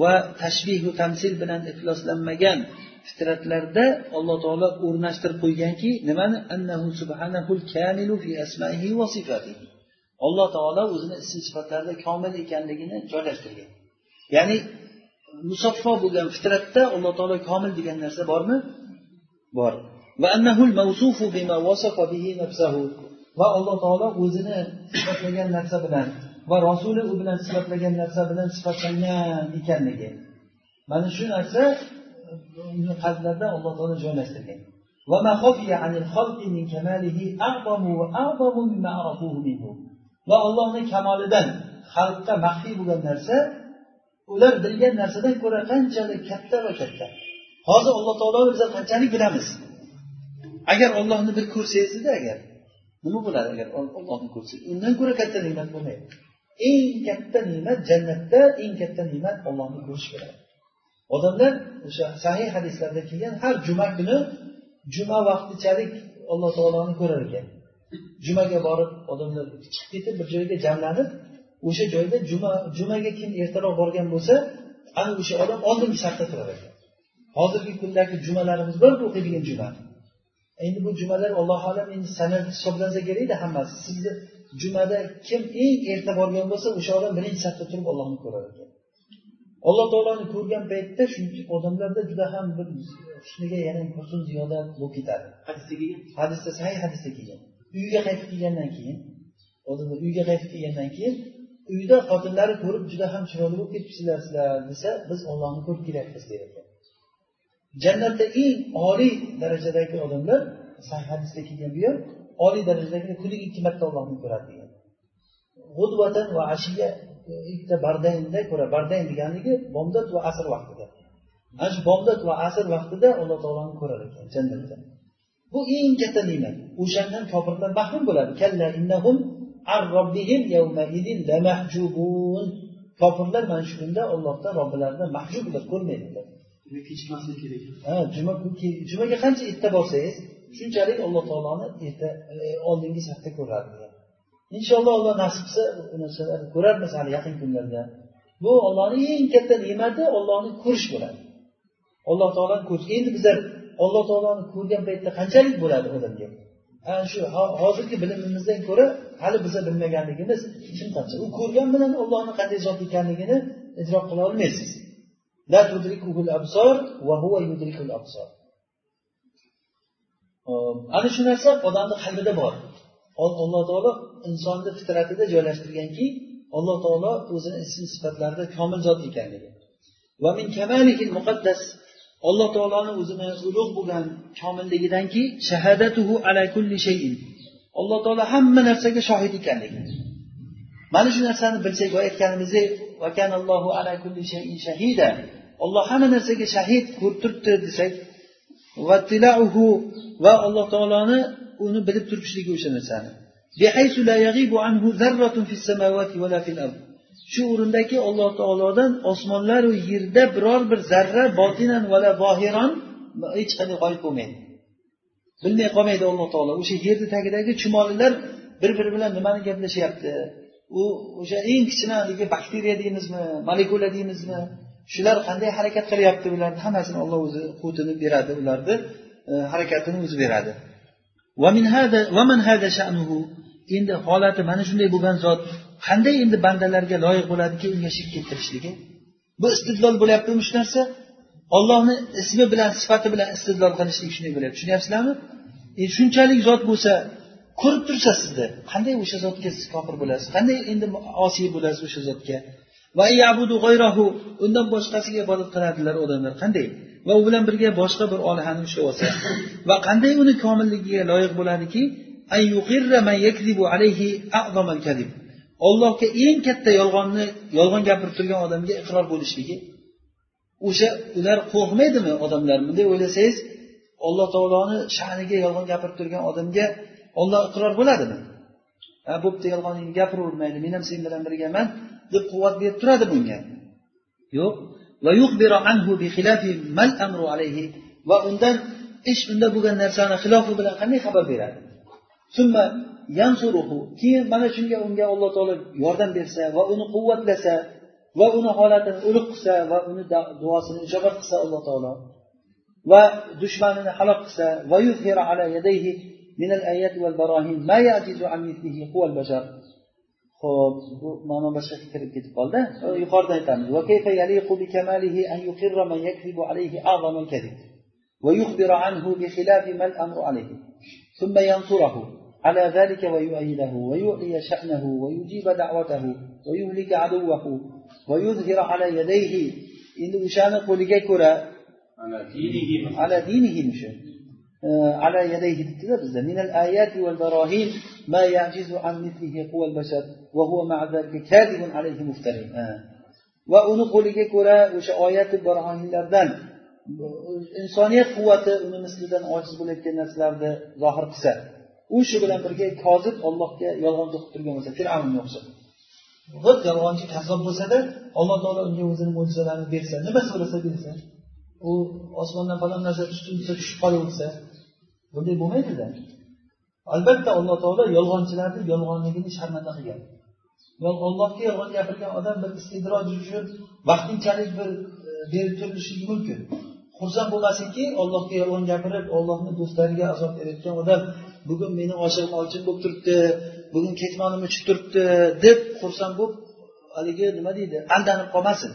va tashbihu tamsil bilan ifloslanmagan fitratlarda alloh taolo o'rnashtirib qo'yganki nimani? Annahu subhanahul kamilu fi asmaihi va sifatihi. Alloh taolo o'zini ism sifatlarida komil ekanligini joylashtirgan. Ya'ni musaffo bo'lgan fitratda alloh taolo komil degan narsa bormi? Bor. Va annahul mavsufu bima wasafa bihi nafsahu. Va alloh taolo o'zini sifatlagan narsa bilan va rasuli u bilan sifatlagan narsa bilan sifatlangan ekanligi. Mana shu narsa uni qalblarida alloh taolo joylashtirgan va ollohni kamolidan xalqqa maxfiy bo'lgan narsa ular bilgan narsadan ko'ra qanchalik katta va katta. Hozir alloh taolo biz qanchalik bilamiz? Agar ollohni bir ko'rsangizda agar nima bo'ladi agar ollohni ko'rsangiz undan ko'ra katta ne'mat bo'lmaydi. Eng katta ne'mat jannatda eng katta ne'mat ollohni ko'rish bo'ladi. Odamlar o'sha sahih hadislarda kelgan har juma kuni juma vaqtichalik alloh taoloni ko'rar ekan. Jumaga borib odamlar chiqib ketib bir joyga jamlanib o'sha joyda juma jumaga kim ertaroq borgan bo'lsa ana o'sha odam oldingi safda turar ekan. Hozirgi kundagi jumalarimiz bor o'qiydigan juma. Endi bu jumalar allohu alam endi sana hisoblansa kerakda hammasi. Sizni jumada kim eng erta borgan bo'lsa o'sha odam birinchi safda turib ollohni ko'rar ekan. Alloh taoloni ko'rgan paytda odamlarda juda ham bir husniga yana husn ziyoda bo'lib ketadi. Hadisda kelgan hadisda sahih hadisda kelgan. Uyiga qaytib kelgandan keyin odamlar uyga qaytib kelgandan keyin uyda xotinlari ko'rib juda ham chiroyli bo'lib ketibsizlar sizlar desa biz ollohni ko'rib kelyapmiz ekan jannatda eng oliy darajadagi odamlar sahih hadisda kelgan bu ham oliy darajadagi kuniga ikki marta ollohni ko'radi degan. G'udvatan va ashiya ikkita bardaynda ko'ra bardayn deganligi bomdod va asr vaqtida. Ana shu bomdod va asr vaqtida alloh taoloni ko'rar ekan jannatda. Bu eng katta ne'mat. O'shandan kofirlar mahrum bo'ladi. Kalla innahum robbihim kofirlar mana shu kunda ollohdan robbilaridan mahjublar ko'rmaydilar. Kechikmaslik kerak. Ha juma jumaga qancha erta borsangiz shunchalik alloh taoloni erta e, oldingi safda ko'radi inshaalloh alloh nasib qilsa bu narsalarni ko'rarmiz hali yaqin kunlarda. Bu ollohni eng katta ne'mati ollohni ko'rish bo'ladi. Alloh taoloni ko'rish endi bizlar alloh taoloni ko'rgan paytda qanchalik bo'ladi odamga? Ana shu hozirgi bilimimizdan ko'ra hali biza bilmaganligimiz shunqancha u ko'rgan bilan ollohni qanday zot ekanligini idrok qila olmaysiz. Ana shu narsa odamni qalbida bor. Alloh taolo insonni fitratida joylashtirganki alloh taolo o'zini ism sifatlarida komil zot ekanligi. Va min kamalikil muqaddas alloh taoloni o'zini ulug' bo'lgan komilligidanki shahadatuhu ala kulli shayin. Alloh taolo hamma narsaga shohid ekanligi. Mana shu narsani bilsak boya aytganimizdek ala kulli shayin shahida. Olloh hamma narsaga shahid ko'rib turibdi desak va alloh taoloni uni bilib turishligi o'sha narsani. Shu o'rindaki alloh taolodan osmonlaru yerda biror bir zarra botinan vala bohiron hech qanday g'oyib bo'lmaydi. Bilmay qolmaydi alloh taolo. O'sha yerni tagidagi chumolilar bir biri bilan nimani gaplashyapti? U o'sha eng kichkina haligi bakteriya deymizmi molekula deymizmi? Shular qanday harakat qilyapti ularni? Hammasini olloh o'zi quvvatini beradi ularni e, harakatini o'zi beradi. Endi holati mana shunday bo'lgan zot qanday endi bandalarga loyiq bo'ladiki unga shirk keltirishligi? Bu istidlol bo'lyaptimi shu narsa? Ollohni ismi bilan sifati bilan istidlol qilishlik shunday bo'lyapti. Tushunyapsizlarmi? E, shunchalik zot bo'lsa ko'rib tursa sizni. Qanday o'sha zotga siz kofir bo'lasiz? Qanday endi osiy bo'lasiz o'sha zotga? Va undan boshqasiga ibodat qiladilar odamlar. Qanday? Va u bilan birga boshqa bir olihani ushlab olsa. Va qanday uni komilligiga loyiq bo'ladiki? Ollohga eng katta yolg'onni yolg'on gapirib turgan odamga iqror bo'lishligi. O'sha ular qo'rqmaydimi odamlar? Bunday o'ylasangiz alloh taoloni sha'niga yolg'on gapirib turgan odamga olloh iqror bo'ladimi? Ha bo'pti yolg'oningni gapiraver mayli men ham sen bilan birgaman deb quvvat berib turadi bunga. Yo'q. Va undan ish unda bo'lgan narsani xilofi bilan qanday xabar beradi? Keyin mana shunga unga alloh taolo yordam bersa va uni quvvatlasa va uni holatini ulug' qilsa va uni duosini ijobat qilsa alloh taolo va dushmanini halok qilsa va من الآيات والبراهين ما يعجز عن مثله قوى البشر ho'p bu ma'no boshqaga kirib ketib qoldi yuqoridan aytamiz وكيف يليق بكماله أن يقر من يكذب عليه أعظم الكذب ويخبر عنه بخلاف ما الأمر عليه ثم ينصره على ذلك ويؤيده ويعلي شأنه ويجيب دعوته ويهلك عدوه ويظهر على يديه إن o'shani qo'liga ko'ra على دينه مش على يديه dedida bizda من الآيات والبراهين ما يعجز عن مثله قوى البشر وهو مع ذلك كاذب عليه مفتري va uni qo'liga ko'ra o'sha oyati barohinlardan insoniyat quvvati uni mislidan ojiz bo'layotgan narsalarni zohir qilsa u shu bilan birga kozib ollohga yolg'on to'qib turgan bo'lsa fir'avnga o'xshab bir yolg'onchi kazzob bo'lsada alloh taolo unga o'zini mo'jizalarini bersa nima so'rasa bersa u osmondan falon narsa tushdi desa tushib qolaversa bunday bo'lmaydida. Albatta alloh taolo yolg'onchilarni yolg'onligini sharmanda qilgan. Allohga yolg'on gapirgan odam bir istidroj uchun vaqtinchalik bir e, berib turilishligi mumkin. Xursand bo'lmasinki ollohga yolg'on gapirib ollohni do'stlariga azob berayotgan odam bugun meni oshig'im olchin bo'lib turibdi bugun ketmonim uchib turibdi deb xursand bo'lib haligi nima deydi aldanib qolmasin.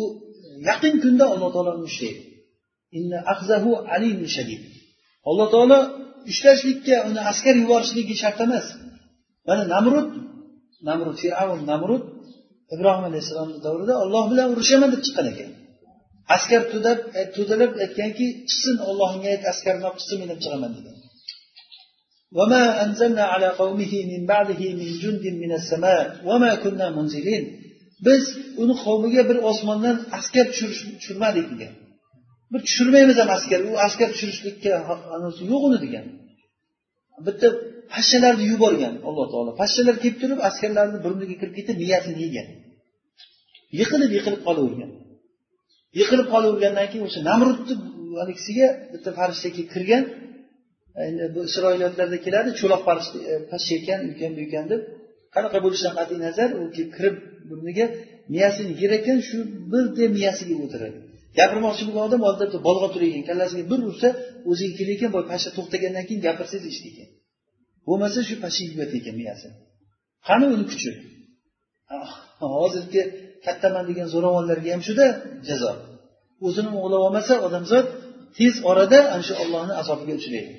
U yaqin kunda alloh taolo uni ushlaydi alloh taolo ushlashlikka uni askar yuborishligi shart emas. Mana namrud namrud fir'avn namrud ibrohim alayhissalomni davrida olloh bilan urushaman deb chiqqan ekan. Askar to'dab e, to'dalab aytganki chiqsin ollohga ayt askarni olib chiqsin men ham chiqaman degan. وما أنزلنا على قومه من بعده من جند من السماء وما كنا منزلين biz uni qavmiga bir osmondan askar tushirmadik degan bir tushirmaymiz ham askar u askar tushirishlikka yo'q uni degan bitta pashshalarni yuborgan alloh taolo pashshalar kelib turib askarlarni burniga kirib ketib miyasini yegan yiqilib yiqilib qolavergan yiqilib qolavergandan keyin o'sha namrudni haligisiga bitta farishta kelib kirgan endi Bu isroiliyotlarda keladi cho'loq farishta e, pashsha ekan ulkan bu ekan deb. Qanaqa bo'lishidan qat'iy nazar u kirib burniga miyasini yer ekan shu birda miyasiga o'tiradi. Gapirmoqchi bo'lgan odam odatda bolg'a turar ekan kallasiga bir ursa o'ziga kelar ekan boy pashsha to'xtagandan keyin gapirsangiz eshitdi ekan. Bo'lmasa shu pashsha yeb ekan miyasi. Qani uni kuchi? Ah, hozirgi kattaman degan zo'ravonlarga ham shuda jazo. O'zini o'g'lab olmasa odamzod tez orada ana shu ollohni azobiga uchraydi.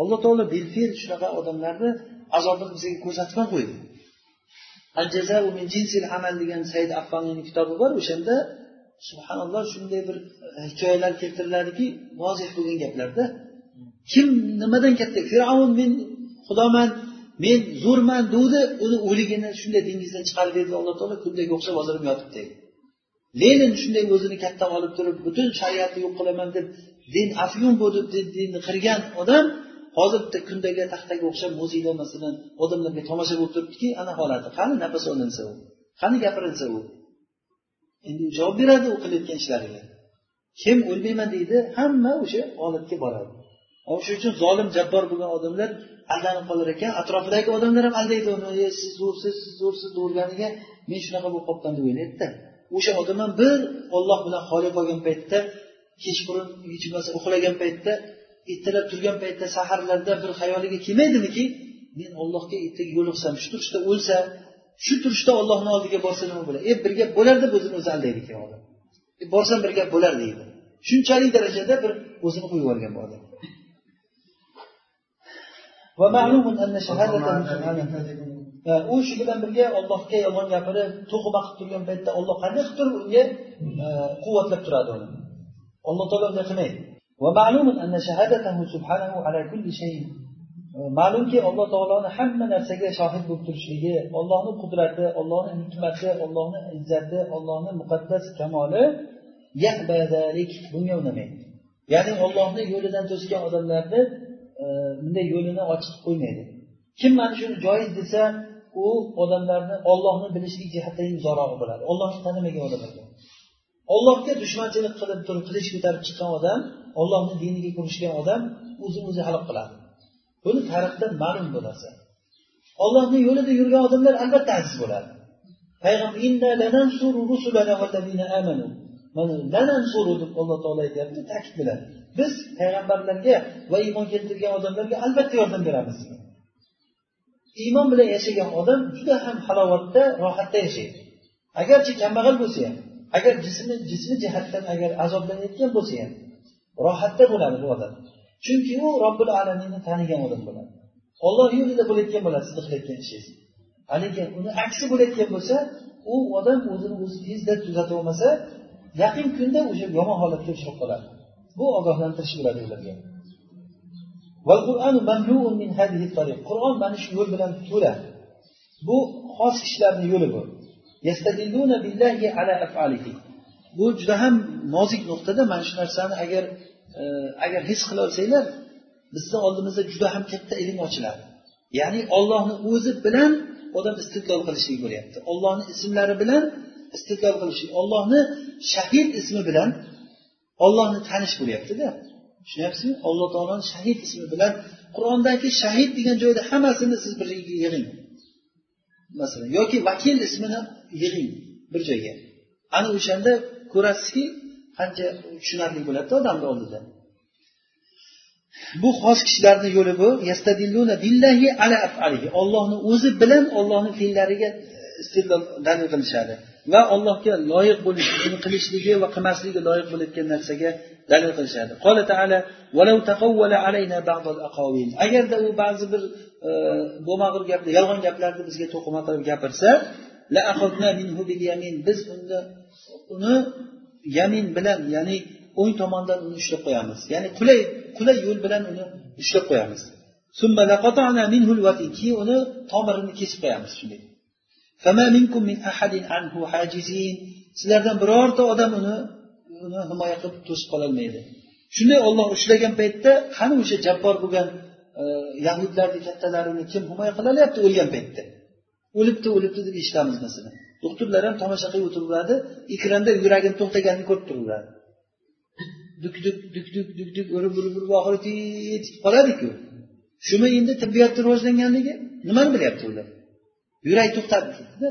Alloh taolo bilfil shunaqa odamlarni azobini bizga ko'rsatib min jinsil amal degan said affonining kitobi bor o'shanda subhanalloh shunday bir e, hikoyalar keltiriladiki vozih bo'lgan gaplarda kim nimadan katta fir'avn men xudoman men zo'rman degdi uni o'ligini shunday dengizdan chiqarib berdi alloh taolo kundaga o'xshab hozir yotibdi. Lenin shunday o'zini katta olib turib butun shariatni yo'q qilaman deb din afyun bo'lib dinni qirgan odam hozir bitta kundagi taxtaga o'xshab muzeyda masalan odamlarga tomosha bo'lib turibdiki ana holati qani nafas olinsa u qani gapirilsa u. Endi javob beradi u qilayotgan ishlariga. Kim o'lmayman deydi hamma o'sha holatga boradi. Shuning uchun zolim jabbor bo'lgan odamlar aldanib qolar ekan atrofidagi odamlar ham aldaydi uni e siz zo'rsiz siz zo'rsiz deganiga men shunaqa bo'lib qolibman deb o'ylaydida. O'sha odam ham bir olloh bilan xoli qolgan paytda kechqurun hech bo'lmasa uxlagan paytda ertalab turgan paytda saharlarda bir xayoliga kelmaydimiki men ollohga ertaga yo'liqsam shu turishda o'lsa shu turishda ollohni oldiga borsa nima bo'ladi? E bir gap bo'lar deb o'zini o'zi aldaydi ekan odam. E, borsam bir gap bo'lar deydi. Shunchalik darajada bir o'zini qo'yib yuborgan bu odam. U shu bilan birga ollohga yolg'on gapirib to'g'ma qilib turgan paytda olloh qanday qilib turib unga quvvatlab turadi uni. Alloh taolo unday qilmaydi ma'lumki alloh taoloni hamma narsaga shohid bo'lib turishligi ollohni qudrati ollohni hikmati ollohni izzati ollohni muqaddas kamoli bunga unamaydi ya'ni ollohni yo'lidan to'sgan odamlarni bunday yo'lini ochib qo'ymaydi kim mana shuni joiz desa u odamlarni ollohni bilishlik jihatdan zo'rog'i bo'ladi ollohni tanimagan odamlarga ollohga dushmanchilik qilib turib qilich ko'tarib chiqqan odam ollohni diniga kirishgan odam o'zini o'zi halok qiladi. Buni tarixdan ma'lum bu narsa ollohni yo'lida yurgan odamlar albatta aziz bo'ladi. Deb alloh taolo aytyapti ta'kid bilan biz payg'ambarlarga va iymon keltirgan odamlarga albatta yordam beramiz. Iymon bilan yashagan odam juda ham halovatda rohatda yashaydi. Agarchi kambag'al bo'lsa ham agar jismi jismi jihatdan agar azoblanayotgan bo'lsa ham rohatda bo'ladi bu odam. Chunki u robbil alaminni tanigan odam bo'ladi. Olloh yo'lida bo'layotgan bo'ladi sizni qilayotgan ishingiz. Haligi uni aksi bo'layotgan bo'lsa u odam o'zini o'zi tezda tuzatib olmasa yaqin kunda o'sha yomon holatga uchrab qoladi. Bu ogohlantirish bo'ladi ularga. Qur'on mana shu yo'l bilan to'la. Bu xos kishilarni yo'li bu. Bu juda ham nozik nuqtada mana shu narsani agar agar his qilolsanglar bizni oldimizda juda ham katta ilm ochiladi. Ya'ni ollohni o'zi bilan odam istidlol qilishlik bo'lyapti. Ollohni ismlari bilan istidlol qilishlik ollohni shahid ismi bilan ollohni tanish bo'lyaptida. Tushunyapsizmi? Alloh taoloni shahid ismi bilan qur'ondagi shahid degan joyda hammasini siz bir yig'ing. Masalan yoki vakil ismini yig'ing bir joyga. Ana o'shanda ko'rasizki qancha tushunarli bo'ladida odamni oldida. Bu xos kishilarni yo'li bu. Ollohni o'zi bilan ollohni fe'llariga e, dalil qilishadi. Va allohga loyiq bo'lish qilishligi va qilmasligi loyiq bo'layotgan narsaga dalil qilishadi. Qola taala agarda u ba'zi bir e, bo'lmag'ur gapni yolg'on gaplarni bizga to'qima qilib gapirsa biz unda uni yamin bilan ya'ni o'ng tomondan uni ushlab qo'yamiz. Ya'ni qulay qulay yo'l bilan uni ushlab qo'yamiz. Keyin uni tomirini kesib qo'yamiz shunday. Sizlardan birorta odam uni uni himoya qilib to'sib qololmaydi. Shunday olloh ushlagan paytda qani o'sha jabbor bo'lgan e, yahudlarni kattalarini kim himoya qilolyapti o'lgan paytda. O'libdi o'libdi deb eshitamiz masalan. Doktorlar ham tomosha qilib o'tiraveradi ekranda yuragini to'xtaganini ko'rib turaveradi duk duk duk duk duk duk urib urib urib oxiri yetib qoladiku. Shumi endi tibbiyotni rivojlanganligi nimani bilyapti ular? Yurak to'xtadi ketdida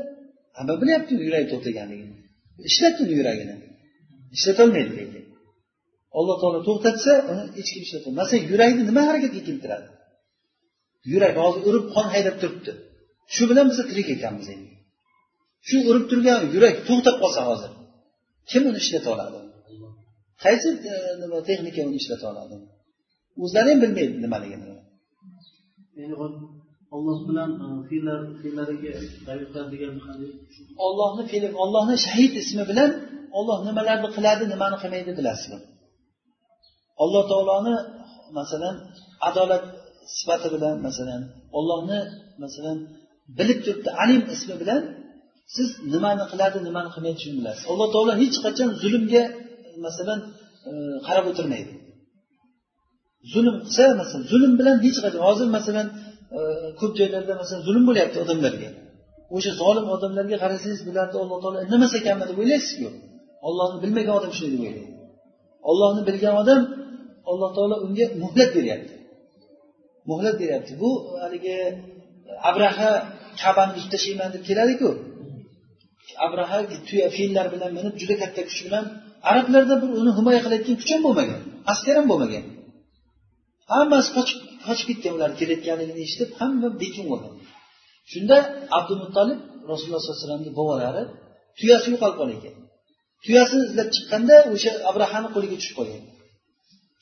hamma bilyapti yurak to'xtaganligini. Ishlatdi uni yuragini. Ishlatolmaydi lekin. Alloh taolo to'xtatsa uni hech kim ishlatolmaydi. Masalan yurakni nima harakatga keltiradi? Yurak hozir urib qon haydab turibdi. Shu bilan biz tirik ekanmiz endi. Shu urib turgan yurak to'xtab qolsa hozir kim uni ishlata oladi? Qaysi e, nima texnika uni ishlata oladi? O'zlari ham bilmaydi nimaligini. Olloh bilan e, fe'llariga degan ollohni fe'li ollohni shahid ismi bilan olloh nimalarni qiladi nimani qilmaydi bilasizmi? Alloh taoloni masalan adolat sifati bilan masalan ollohni masalan bilib turibdi alim ismi bilan siz nimani qiladi nimani qilmaydi shuni bilasiz alloh taolo hech qachon zulmga masalan e, qarab o'tirmaydi. Zulm qilsa masalan zulm bilan hech qachon hozir masalan e, ko'p joylarda masalan zulm bo'lyapti odamlarga. O'sha zolim odamlarga qarasangiz bularni alloh taolo indamas ekanmi deb o'ylaysizku. Ollohni bilmagan odam shunday deb o'ylaydi. Ollohni bilgan odam alloh taolo unga muhlat beryapti. Muhlat beryapti. Bu haligi abraha kabani buzib tashlayman deb keladiku. Abraha tuya fillar bilan minib juda katta kuch bilan arablarda bir uni himoya qilayotgan kuch ham bo'lmagan askar ham bo'lmagan. Hammasi qochib qochib ketgan ular kelayotganligini eshitib hamma bekin bo'lgan shunda abdumuttolib rasululloh sollallohu alayhi vasallamni bobolari tuyasi yo'qolib qolgan ekan. Tuyasini izlab chiqqanda o'sha abrahani qo'liga tushib qolgan.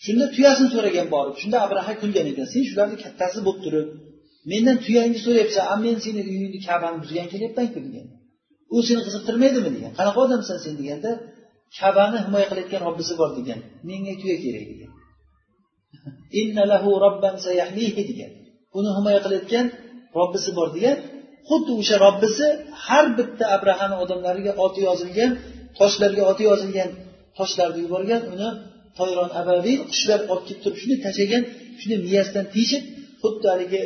Shunda tuyasini so'ragan borib shunda abraha kulgan ekan sen shularni kattasi bo'lib turib mendan tuyangni so'rayapsan a men seni uyingni kabani buzgan kelyapmanku degan. U seni qiziqtirmaydimi degan. Qanaqa odamsan sen deganda kabani himoya qilayotgan robbisi bor degan. Menga tuya kerak degan. Degan. Uni himoya qilayotgan robbisi bor degan. Xuddi o'sha robbisi har bitta abrahani odamlariga oti yozilgan toshlarga oti yozilgan toshlarni yuborgan uni toyron abaviy qushlar olib kelib turib shunday tashlagan shuni miyasidan teshib xuddi haligi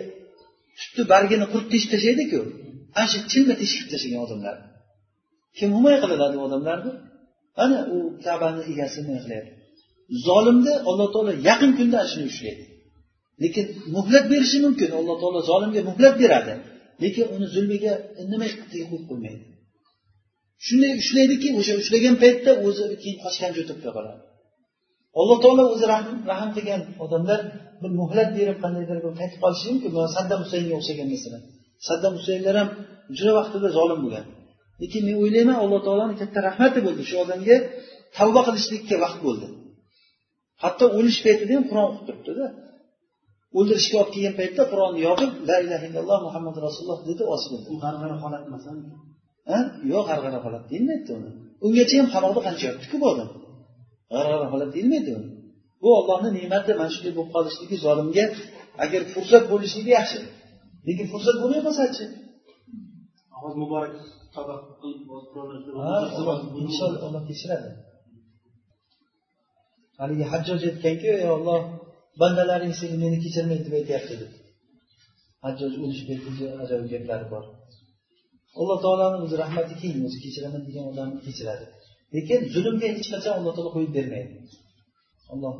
tutni bargini qurib teshib tashlaydiku ana shu tilma teshib tashlagan odamlar. Kim himoya qiladi u odamlarni ana u kabani egasi nima qilyapti zolimni alloh taolo yaqin kunda ana shuni ushlaydi. Lekin muhlat berishi mumkin. Alloh taolo zolimga muhlat beradi. Lekin uni zulmiga indamay qo'yib qo'ymaydi. Shunday ushlaydiki o'sha ushlagan paytda o'zi keyin qochgan o'tib qoladi alloh taolo o'zi rahm qilgan odamlar bir muhlat berib qandaydir bir qaytib qolishi mumkin. Saddam husaynga o'xshagan masalan. Saddam husaynlar ham juda vaqtida zolim bo'lgan. Lekin men o'ylayman alloh taoloni katta rahmati bo'ldi. Shu odamga tavba qilishlikka vaqt bo'ldi. Hatto o'lish paytida ham qur'on o'qib turibdida. O'ldirishga olib kelgan paytda qur'onni yopib la ilaha illalloh muhammad rasululloh dedi osib g'arg'ara holat emas yo'q g'arg'ara holat deyilmaydi uni. Ungacha ham qamoqda qancha yotdiku bu odam? G'arg'ara holat deyilmaydi uni. Bu ollohni ne'mati mana shunday bo'lib qolishligi zolimga agar fursat bo'lishligi yaxshi. Lekin fursat bo'lmay qolsachi muborak inshaalloh kechiradi haligi hajjoj aytganku ey olloh bandalaring seni meni kechirmaydi deb aytyapti deb hajjoj o'lish paytida ajoyib gaplari bor. Alloh taoloni o'zi rahmati keng o'zi kechiraman degan odamni kechiradi. Lekin zulmga hech qachon alloh taolo qo'yib bermaydi. Alloh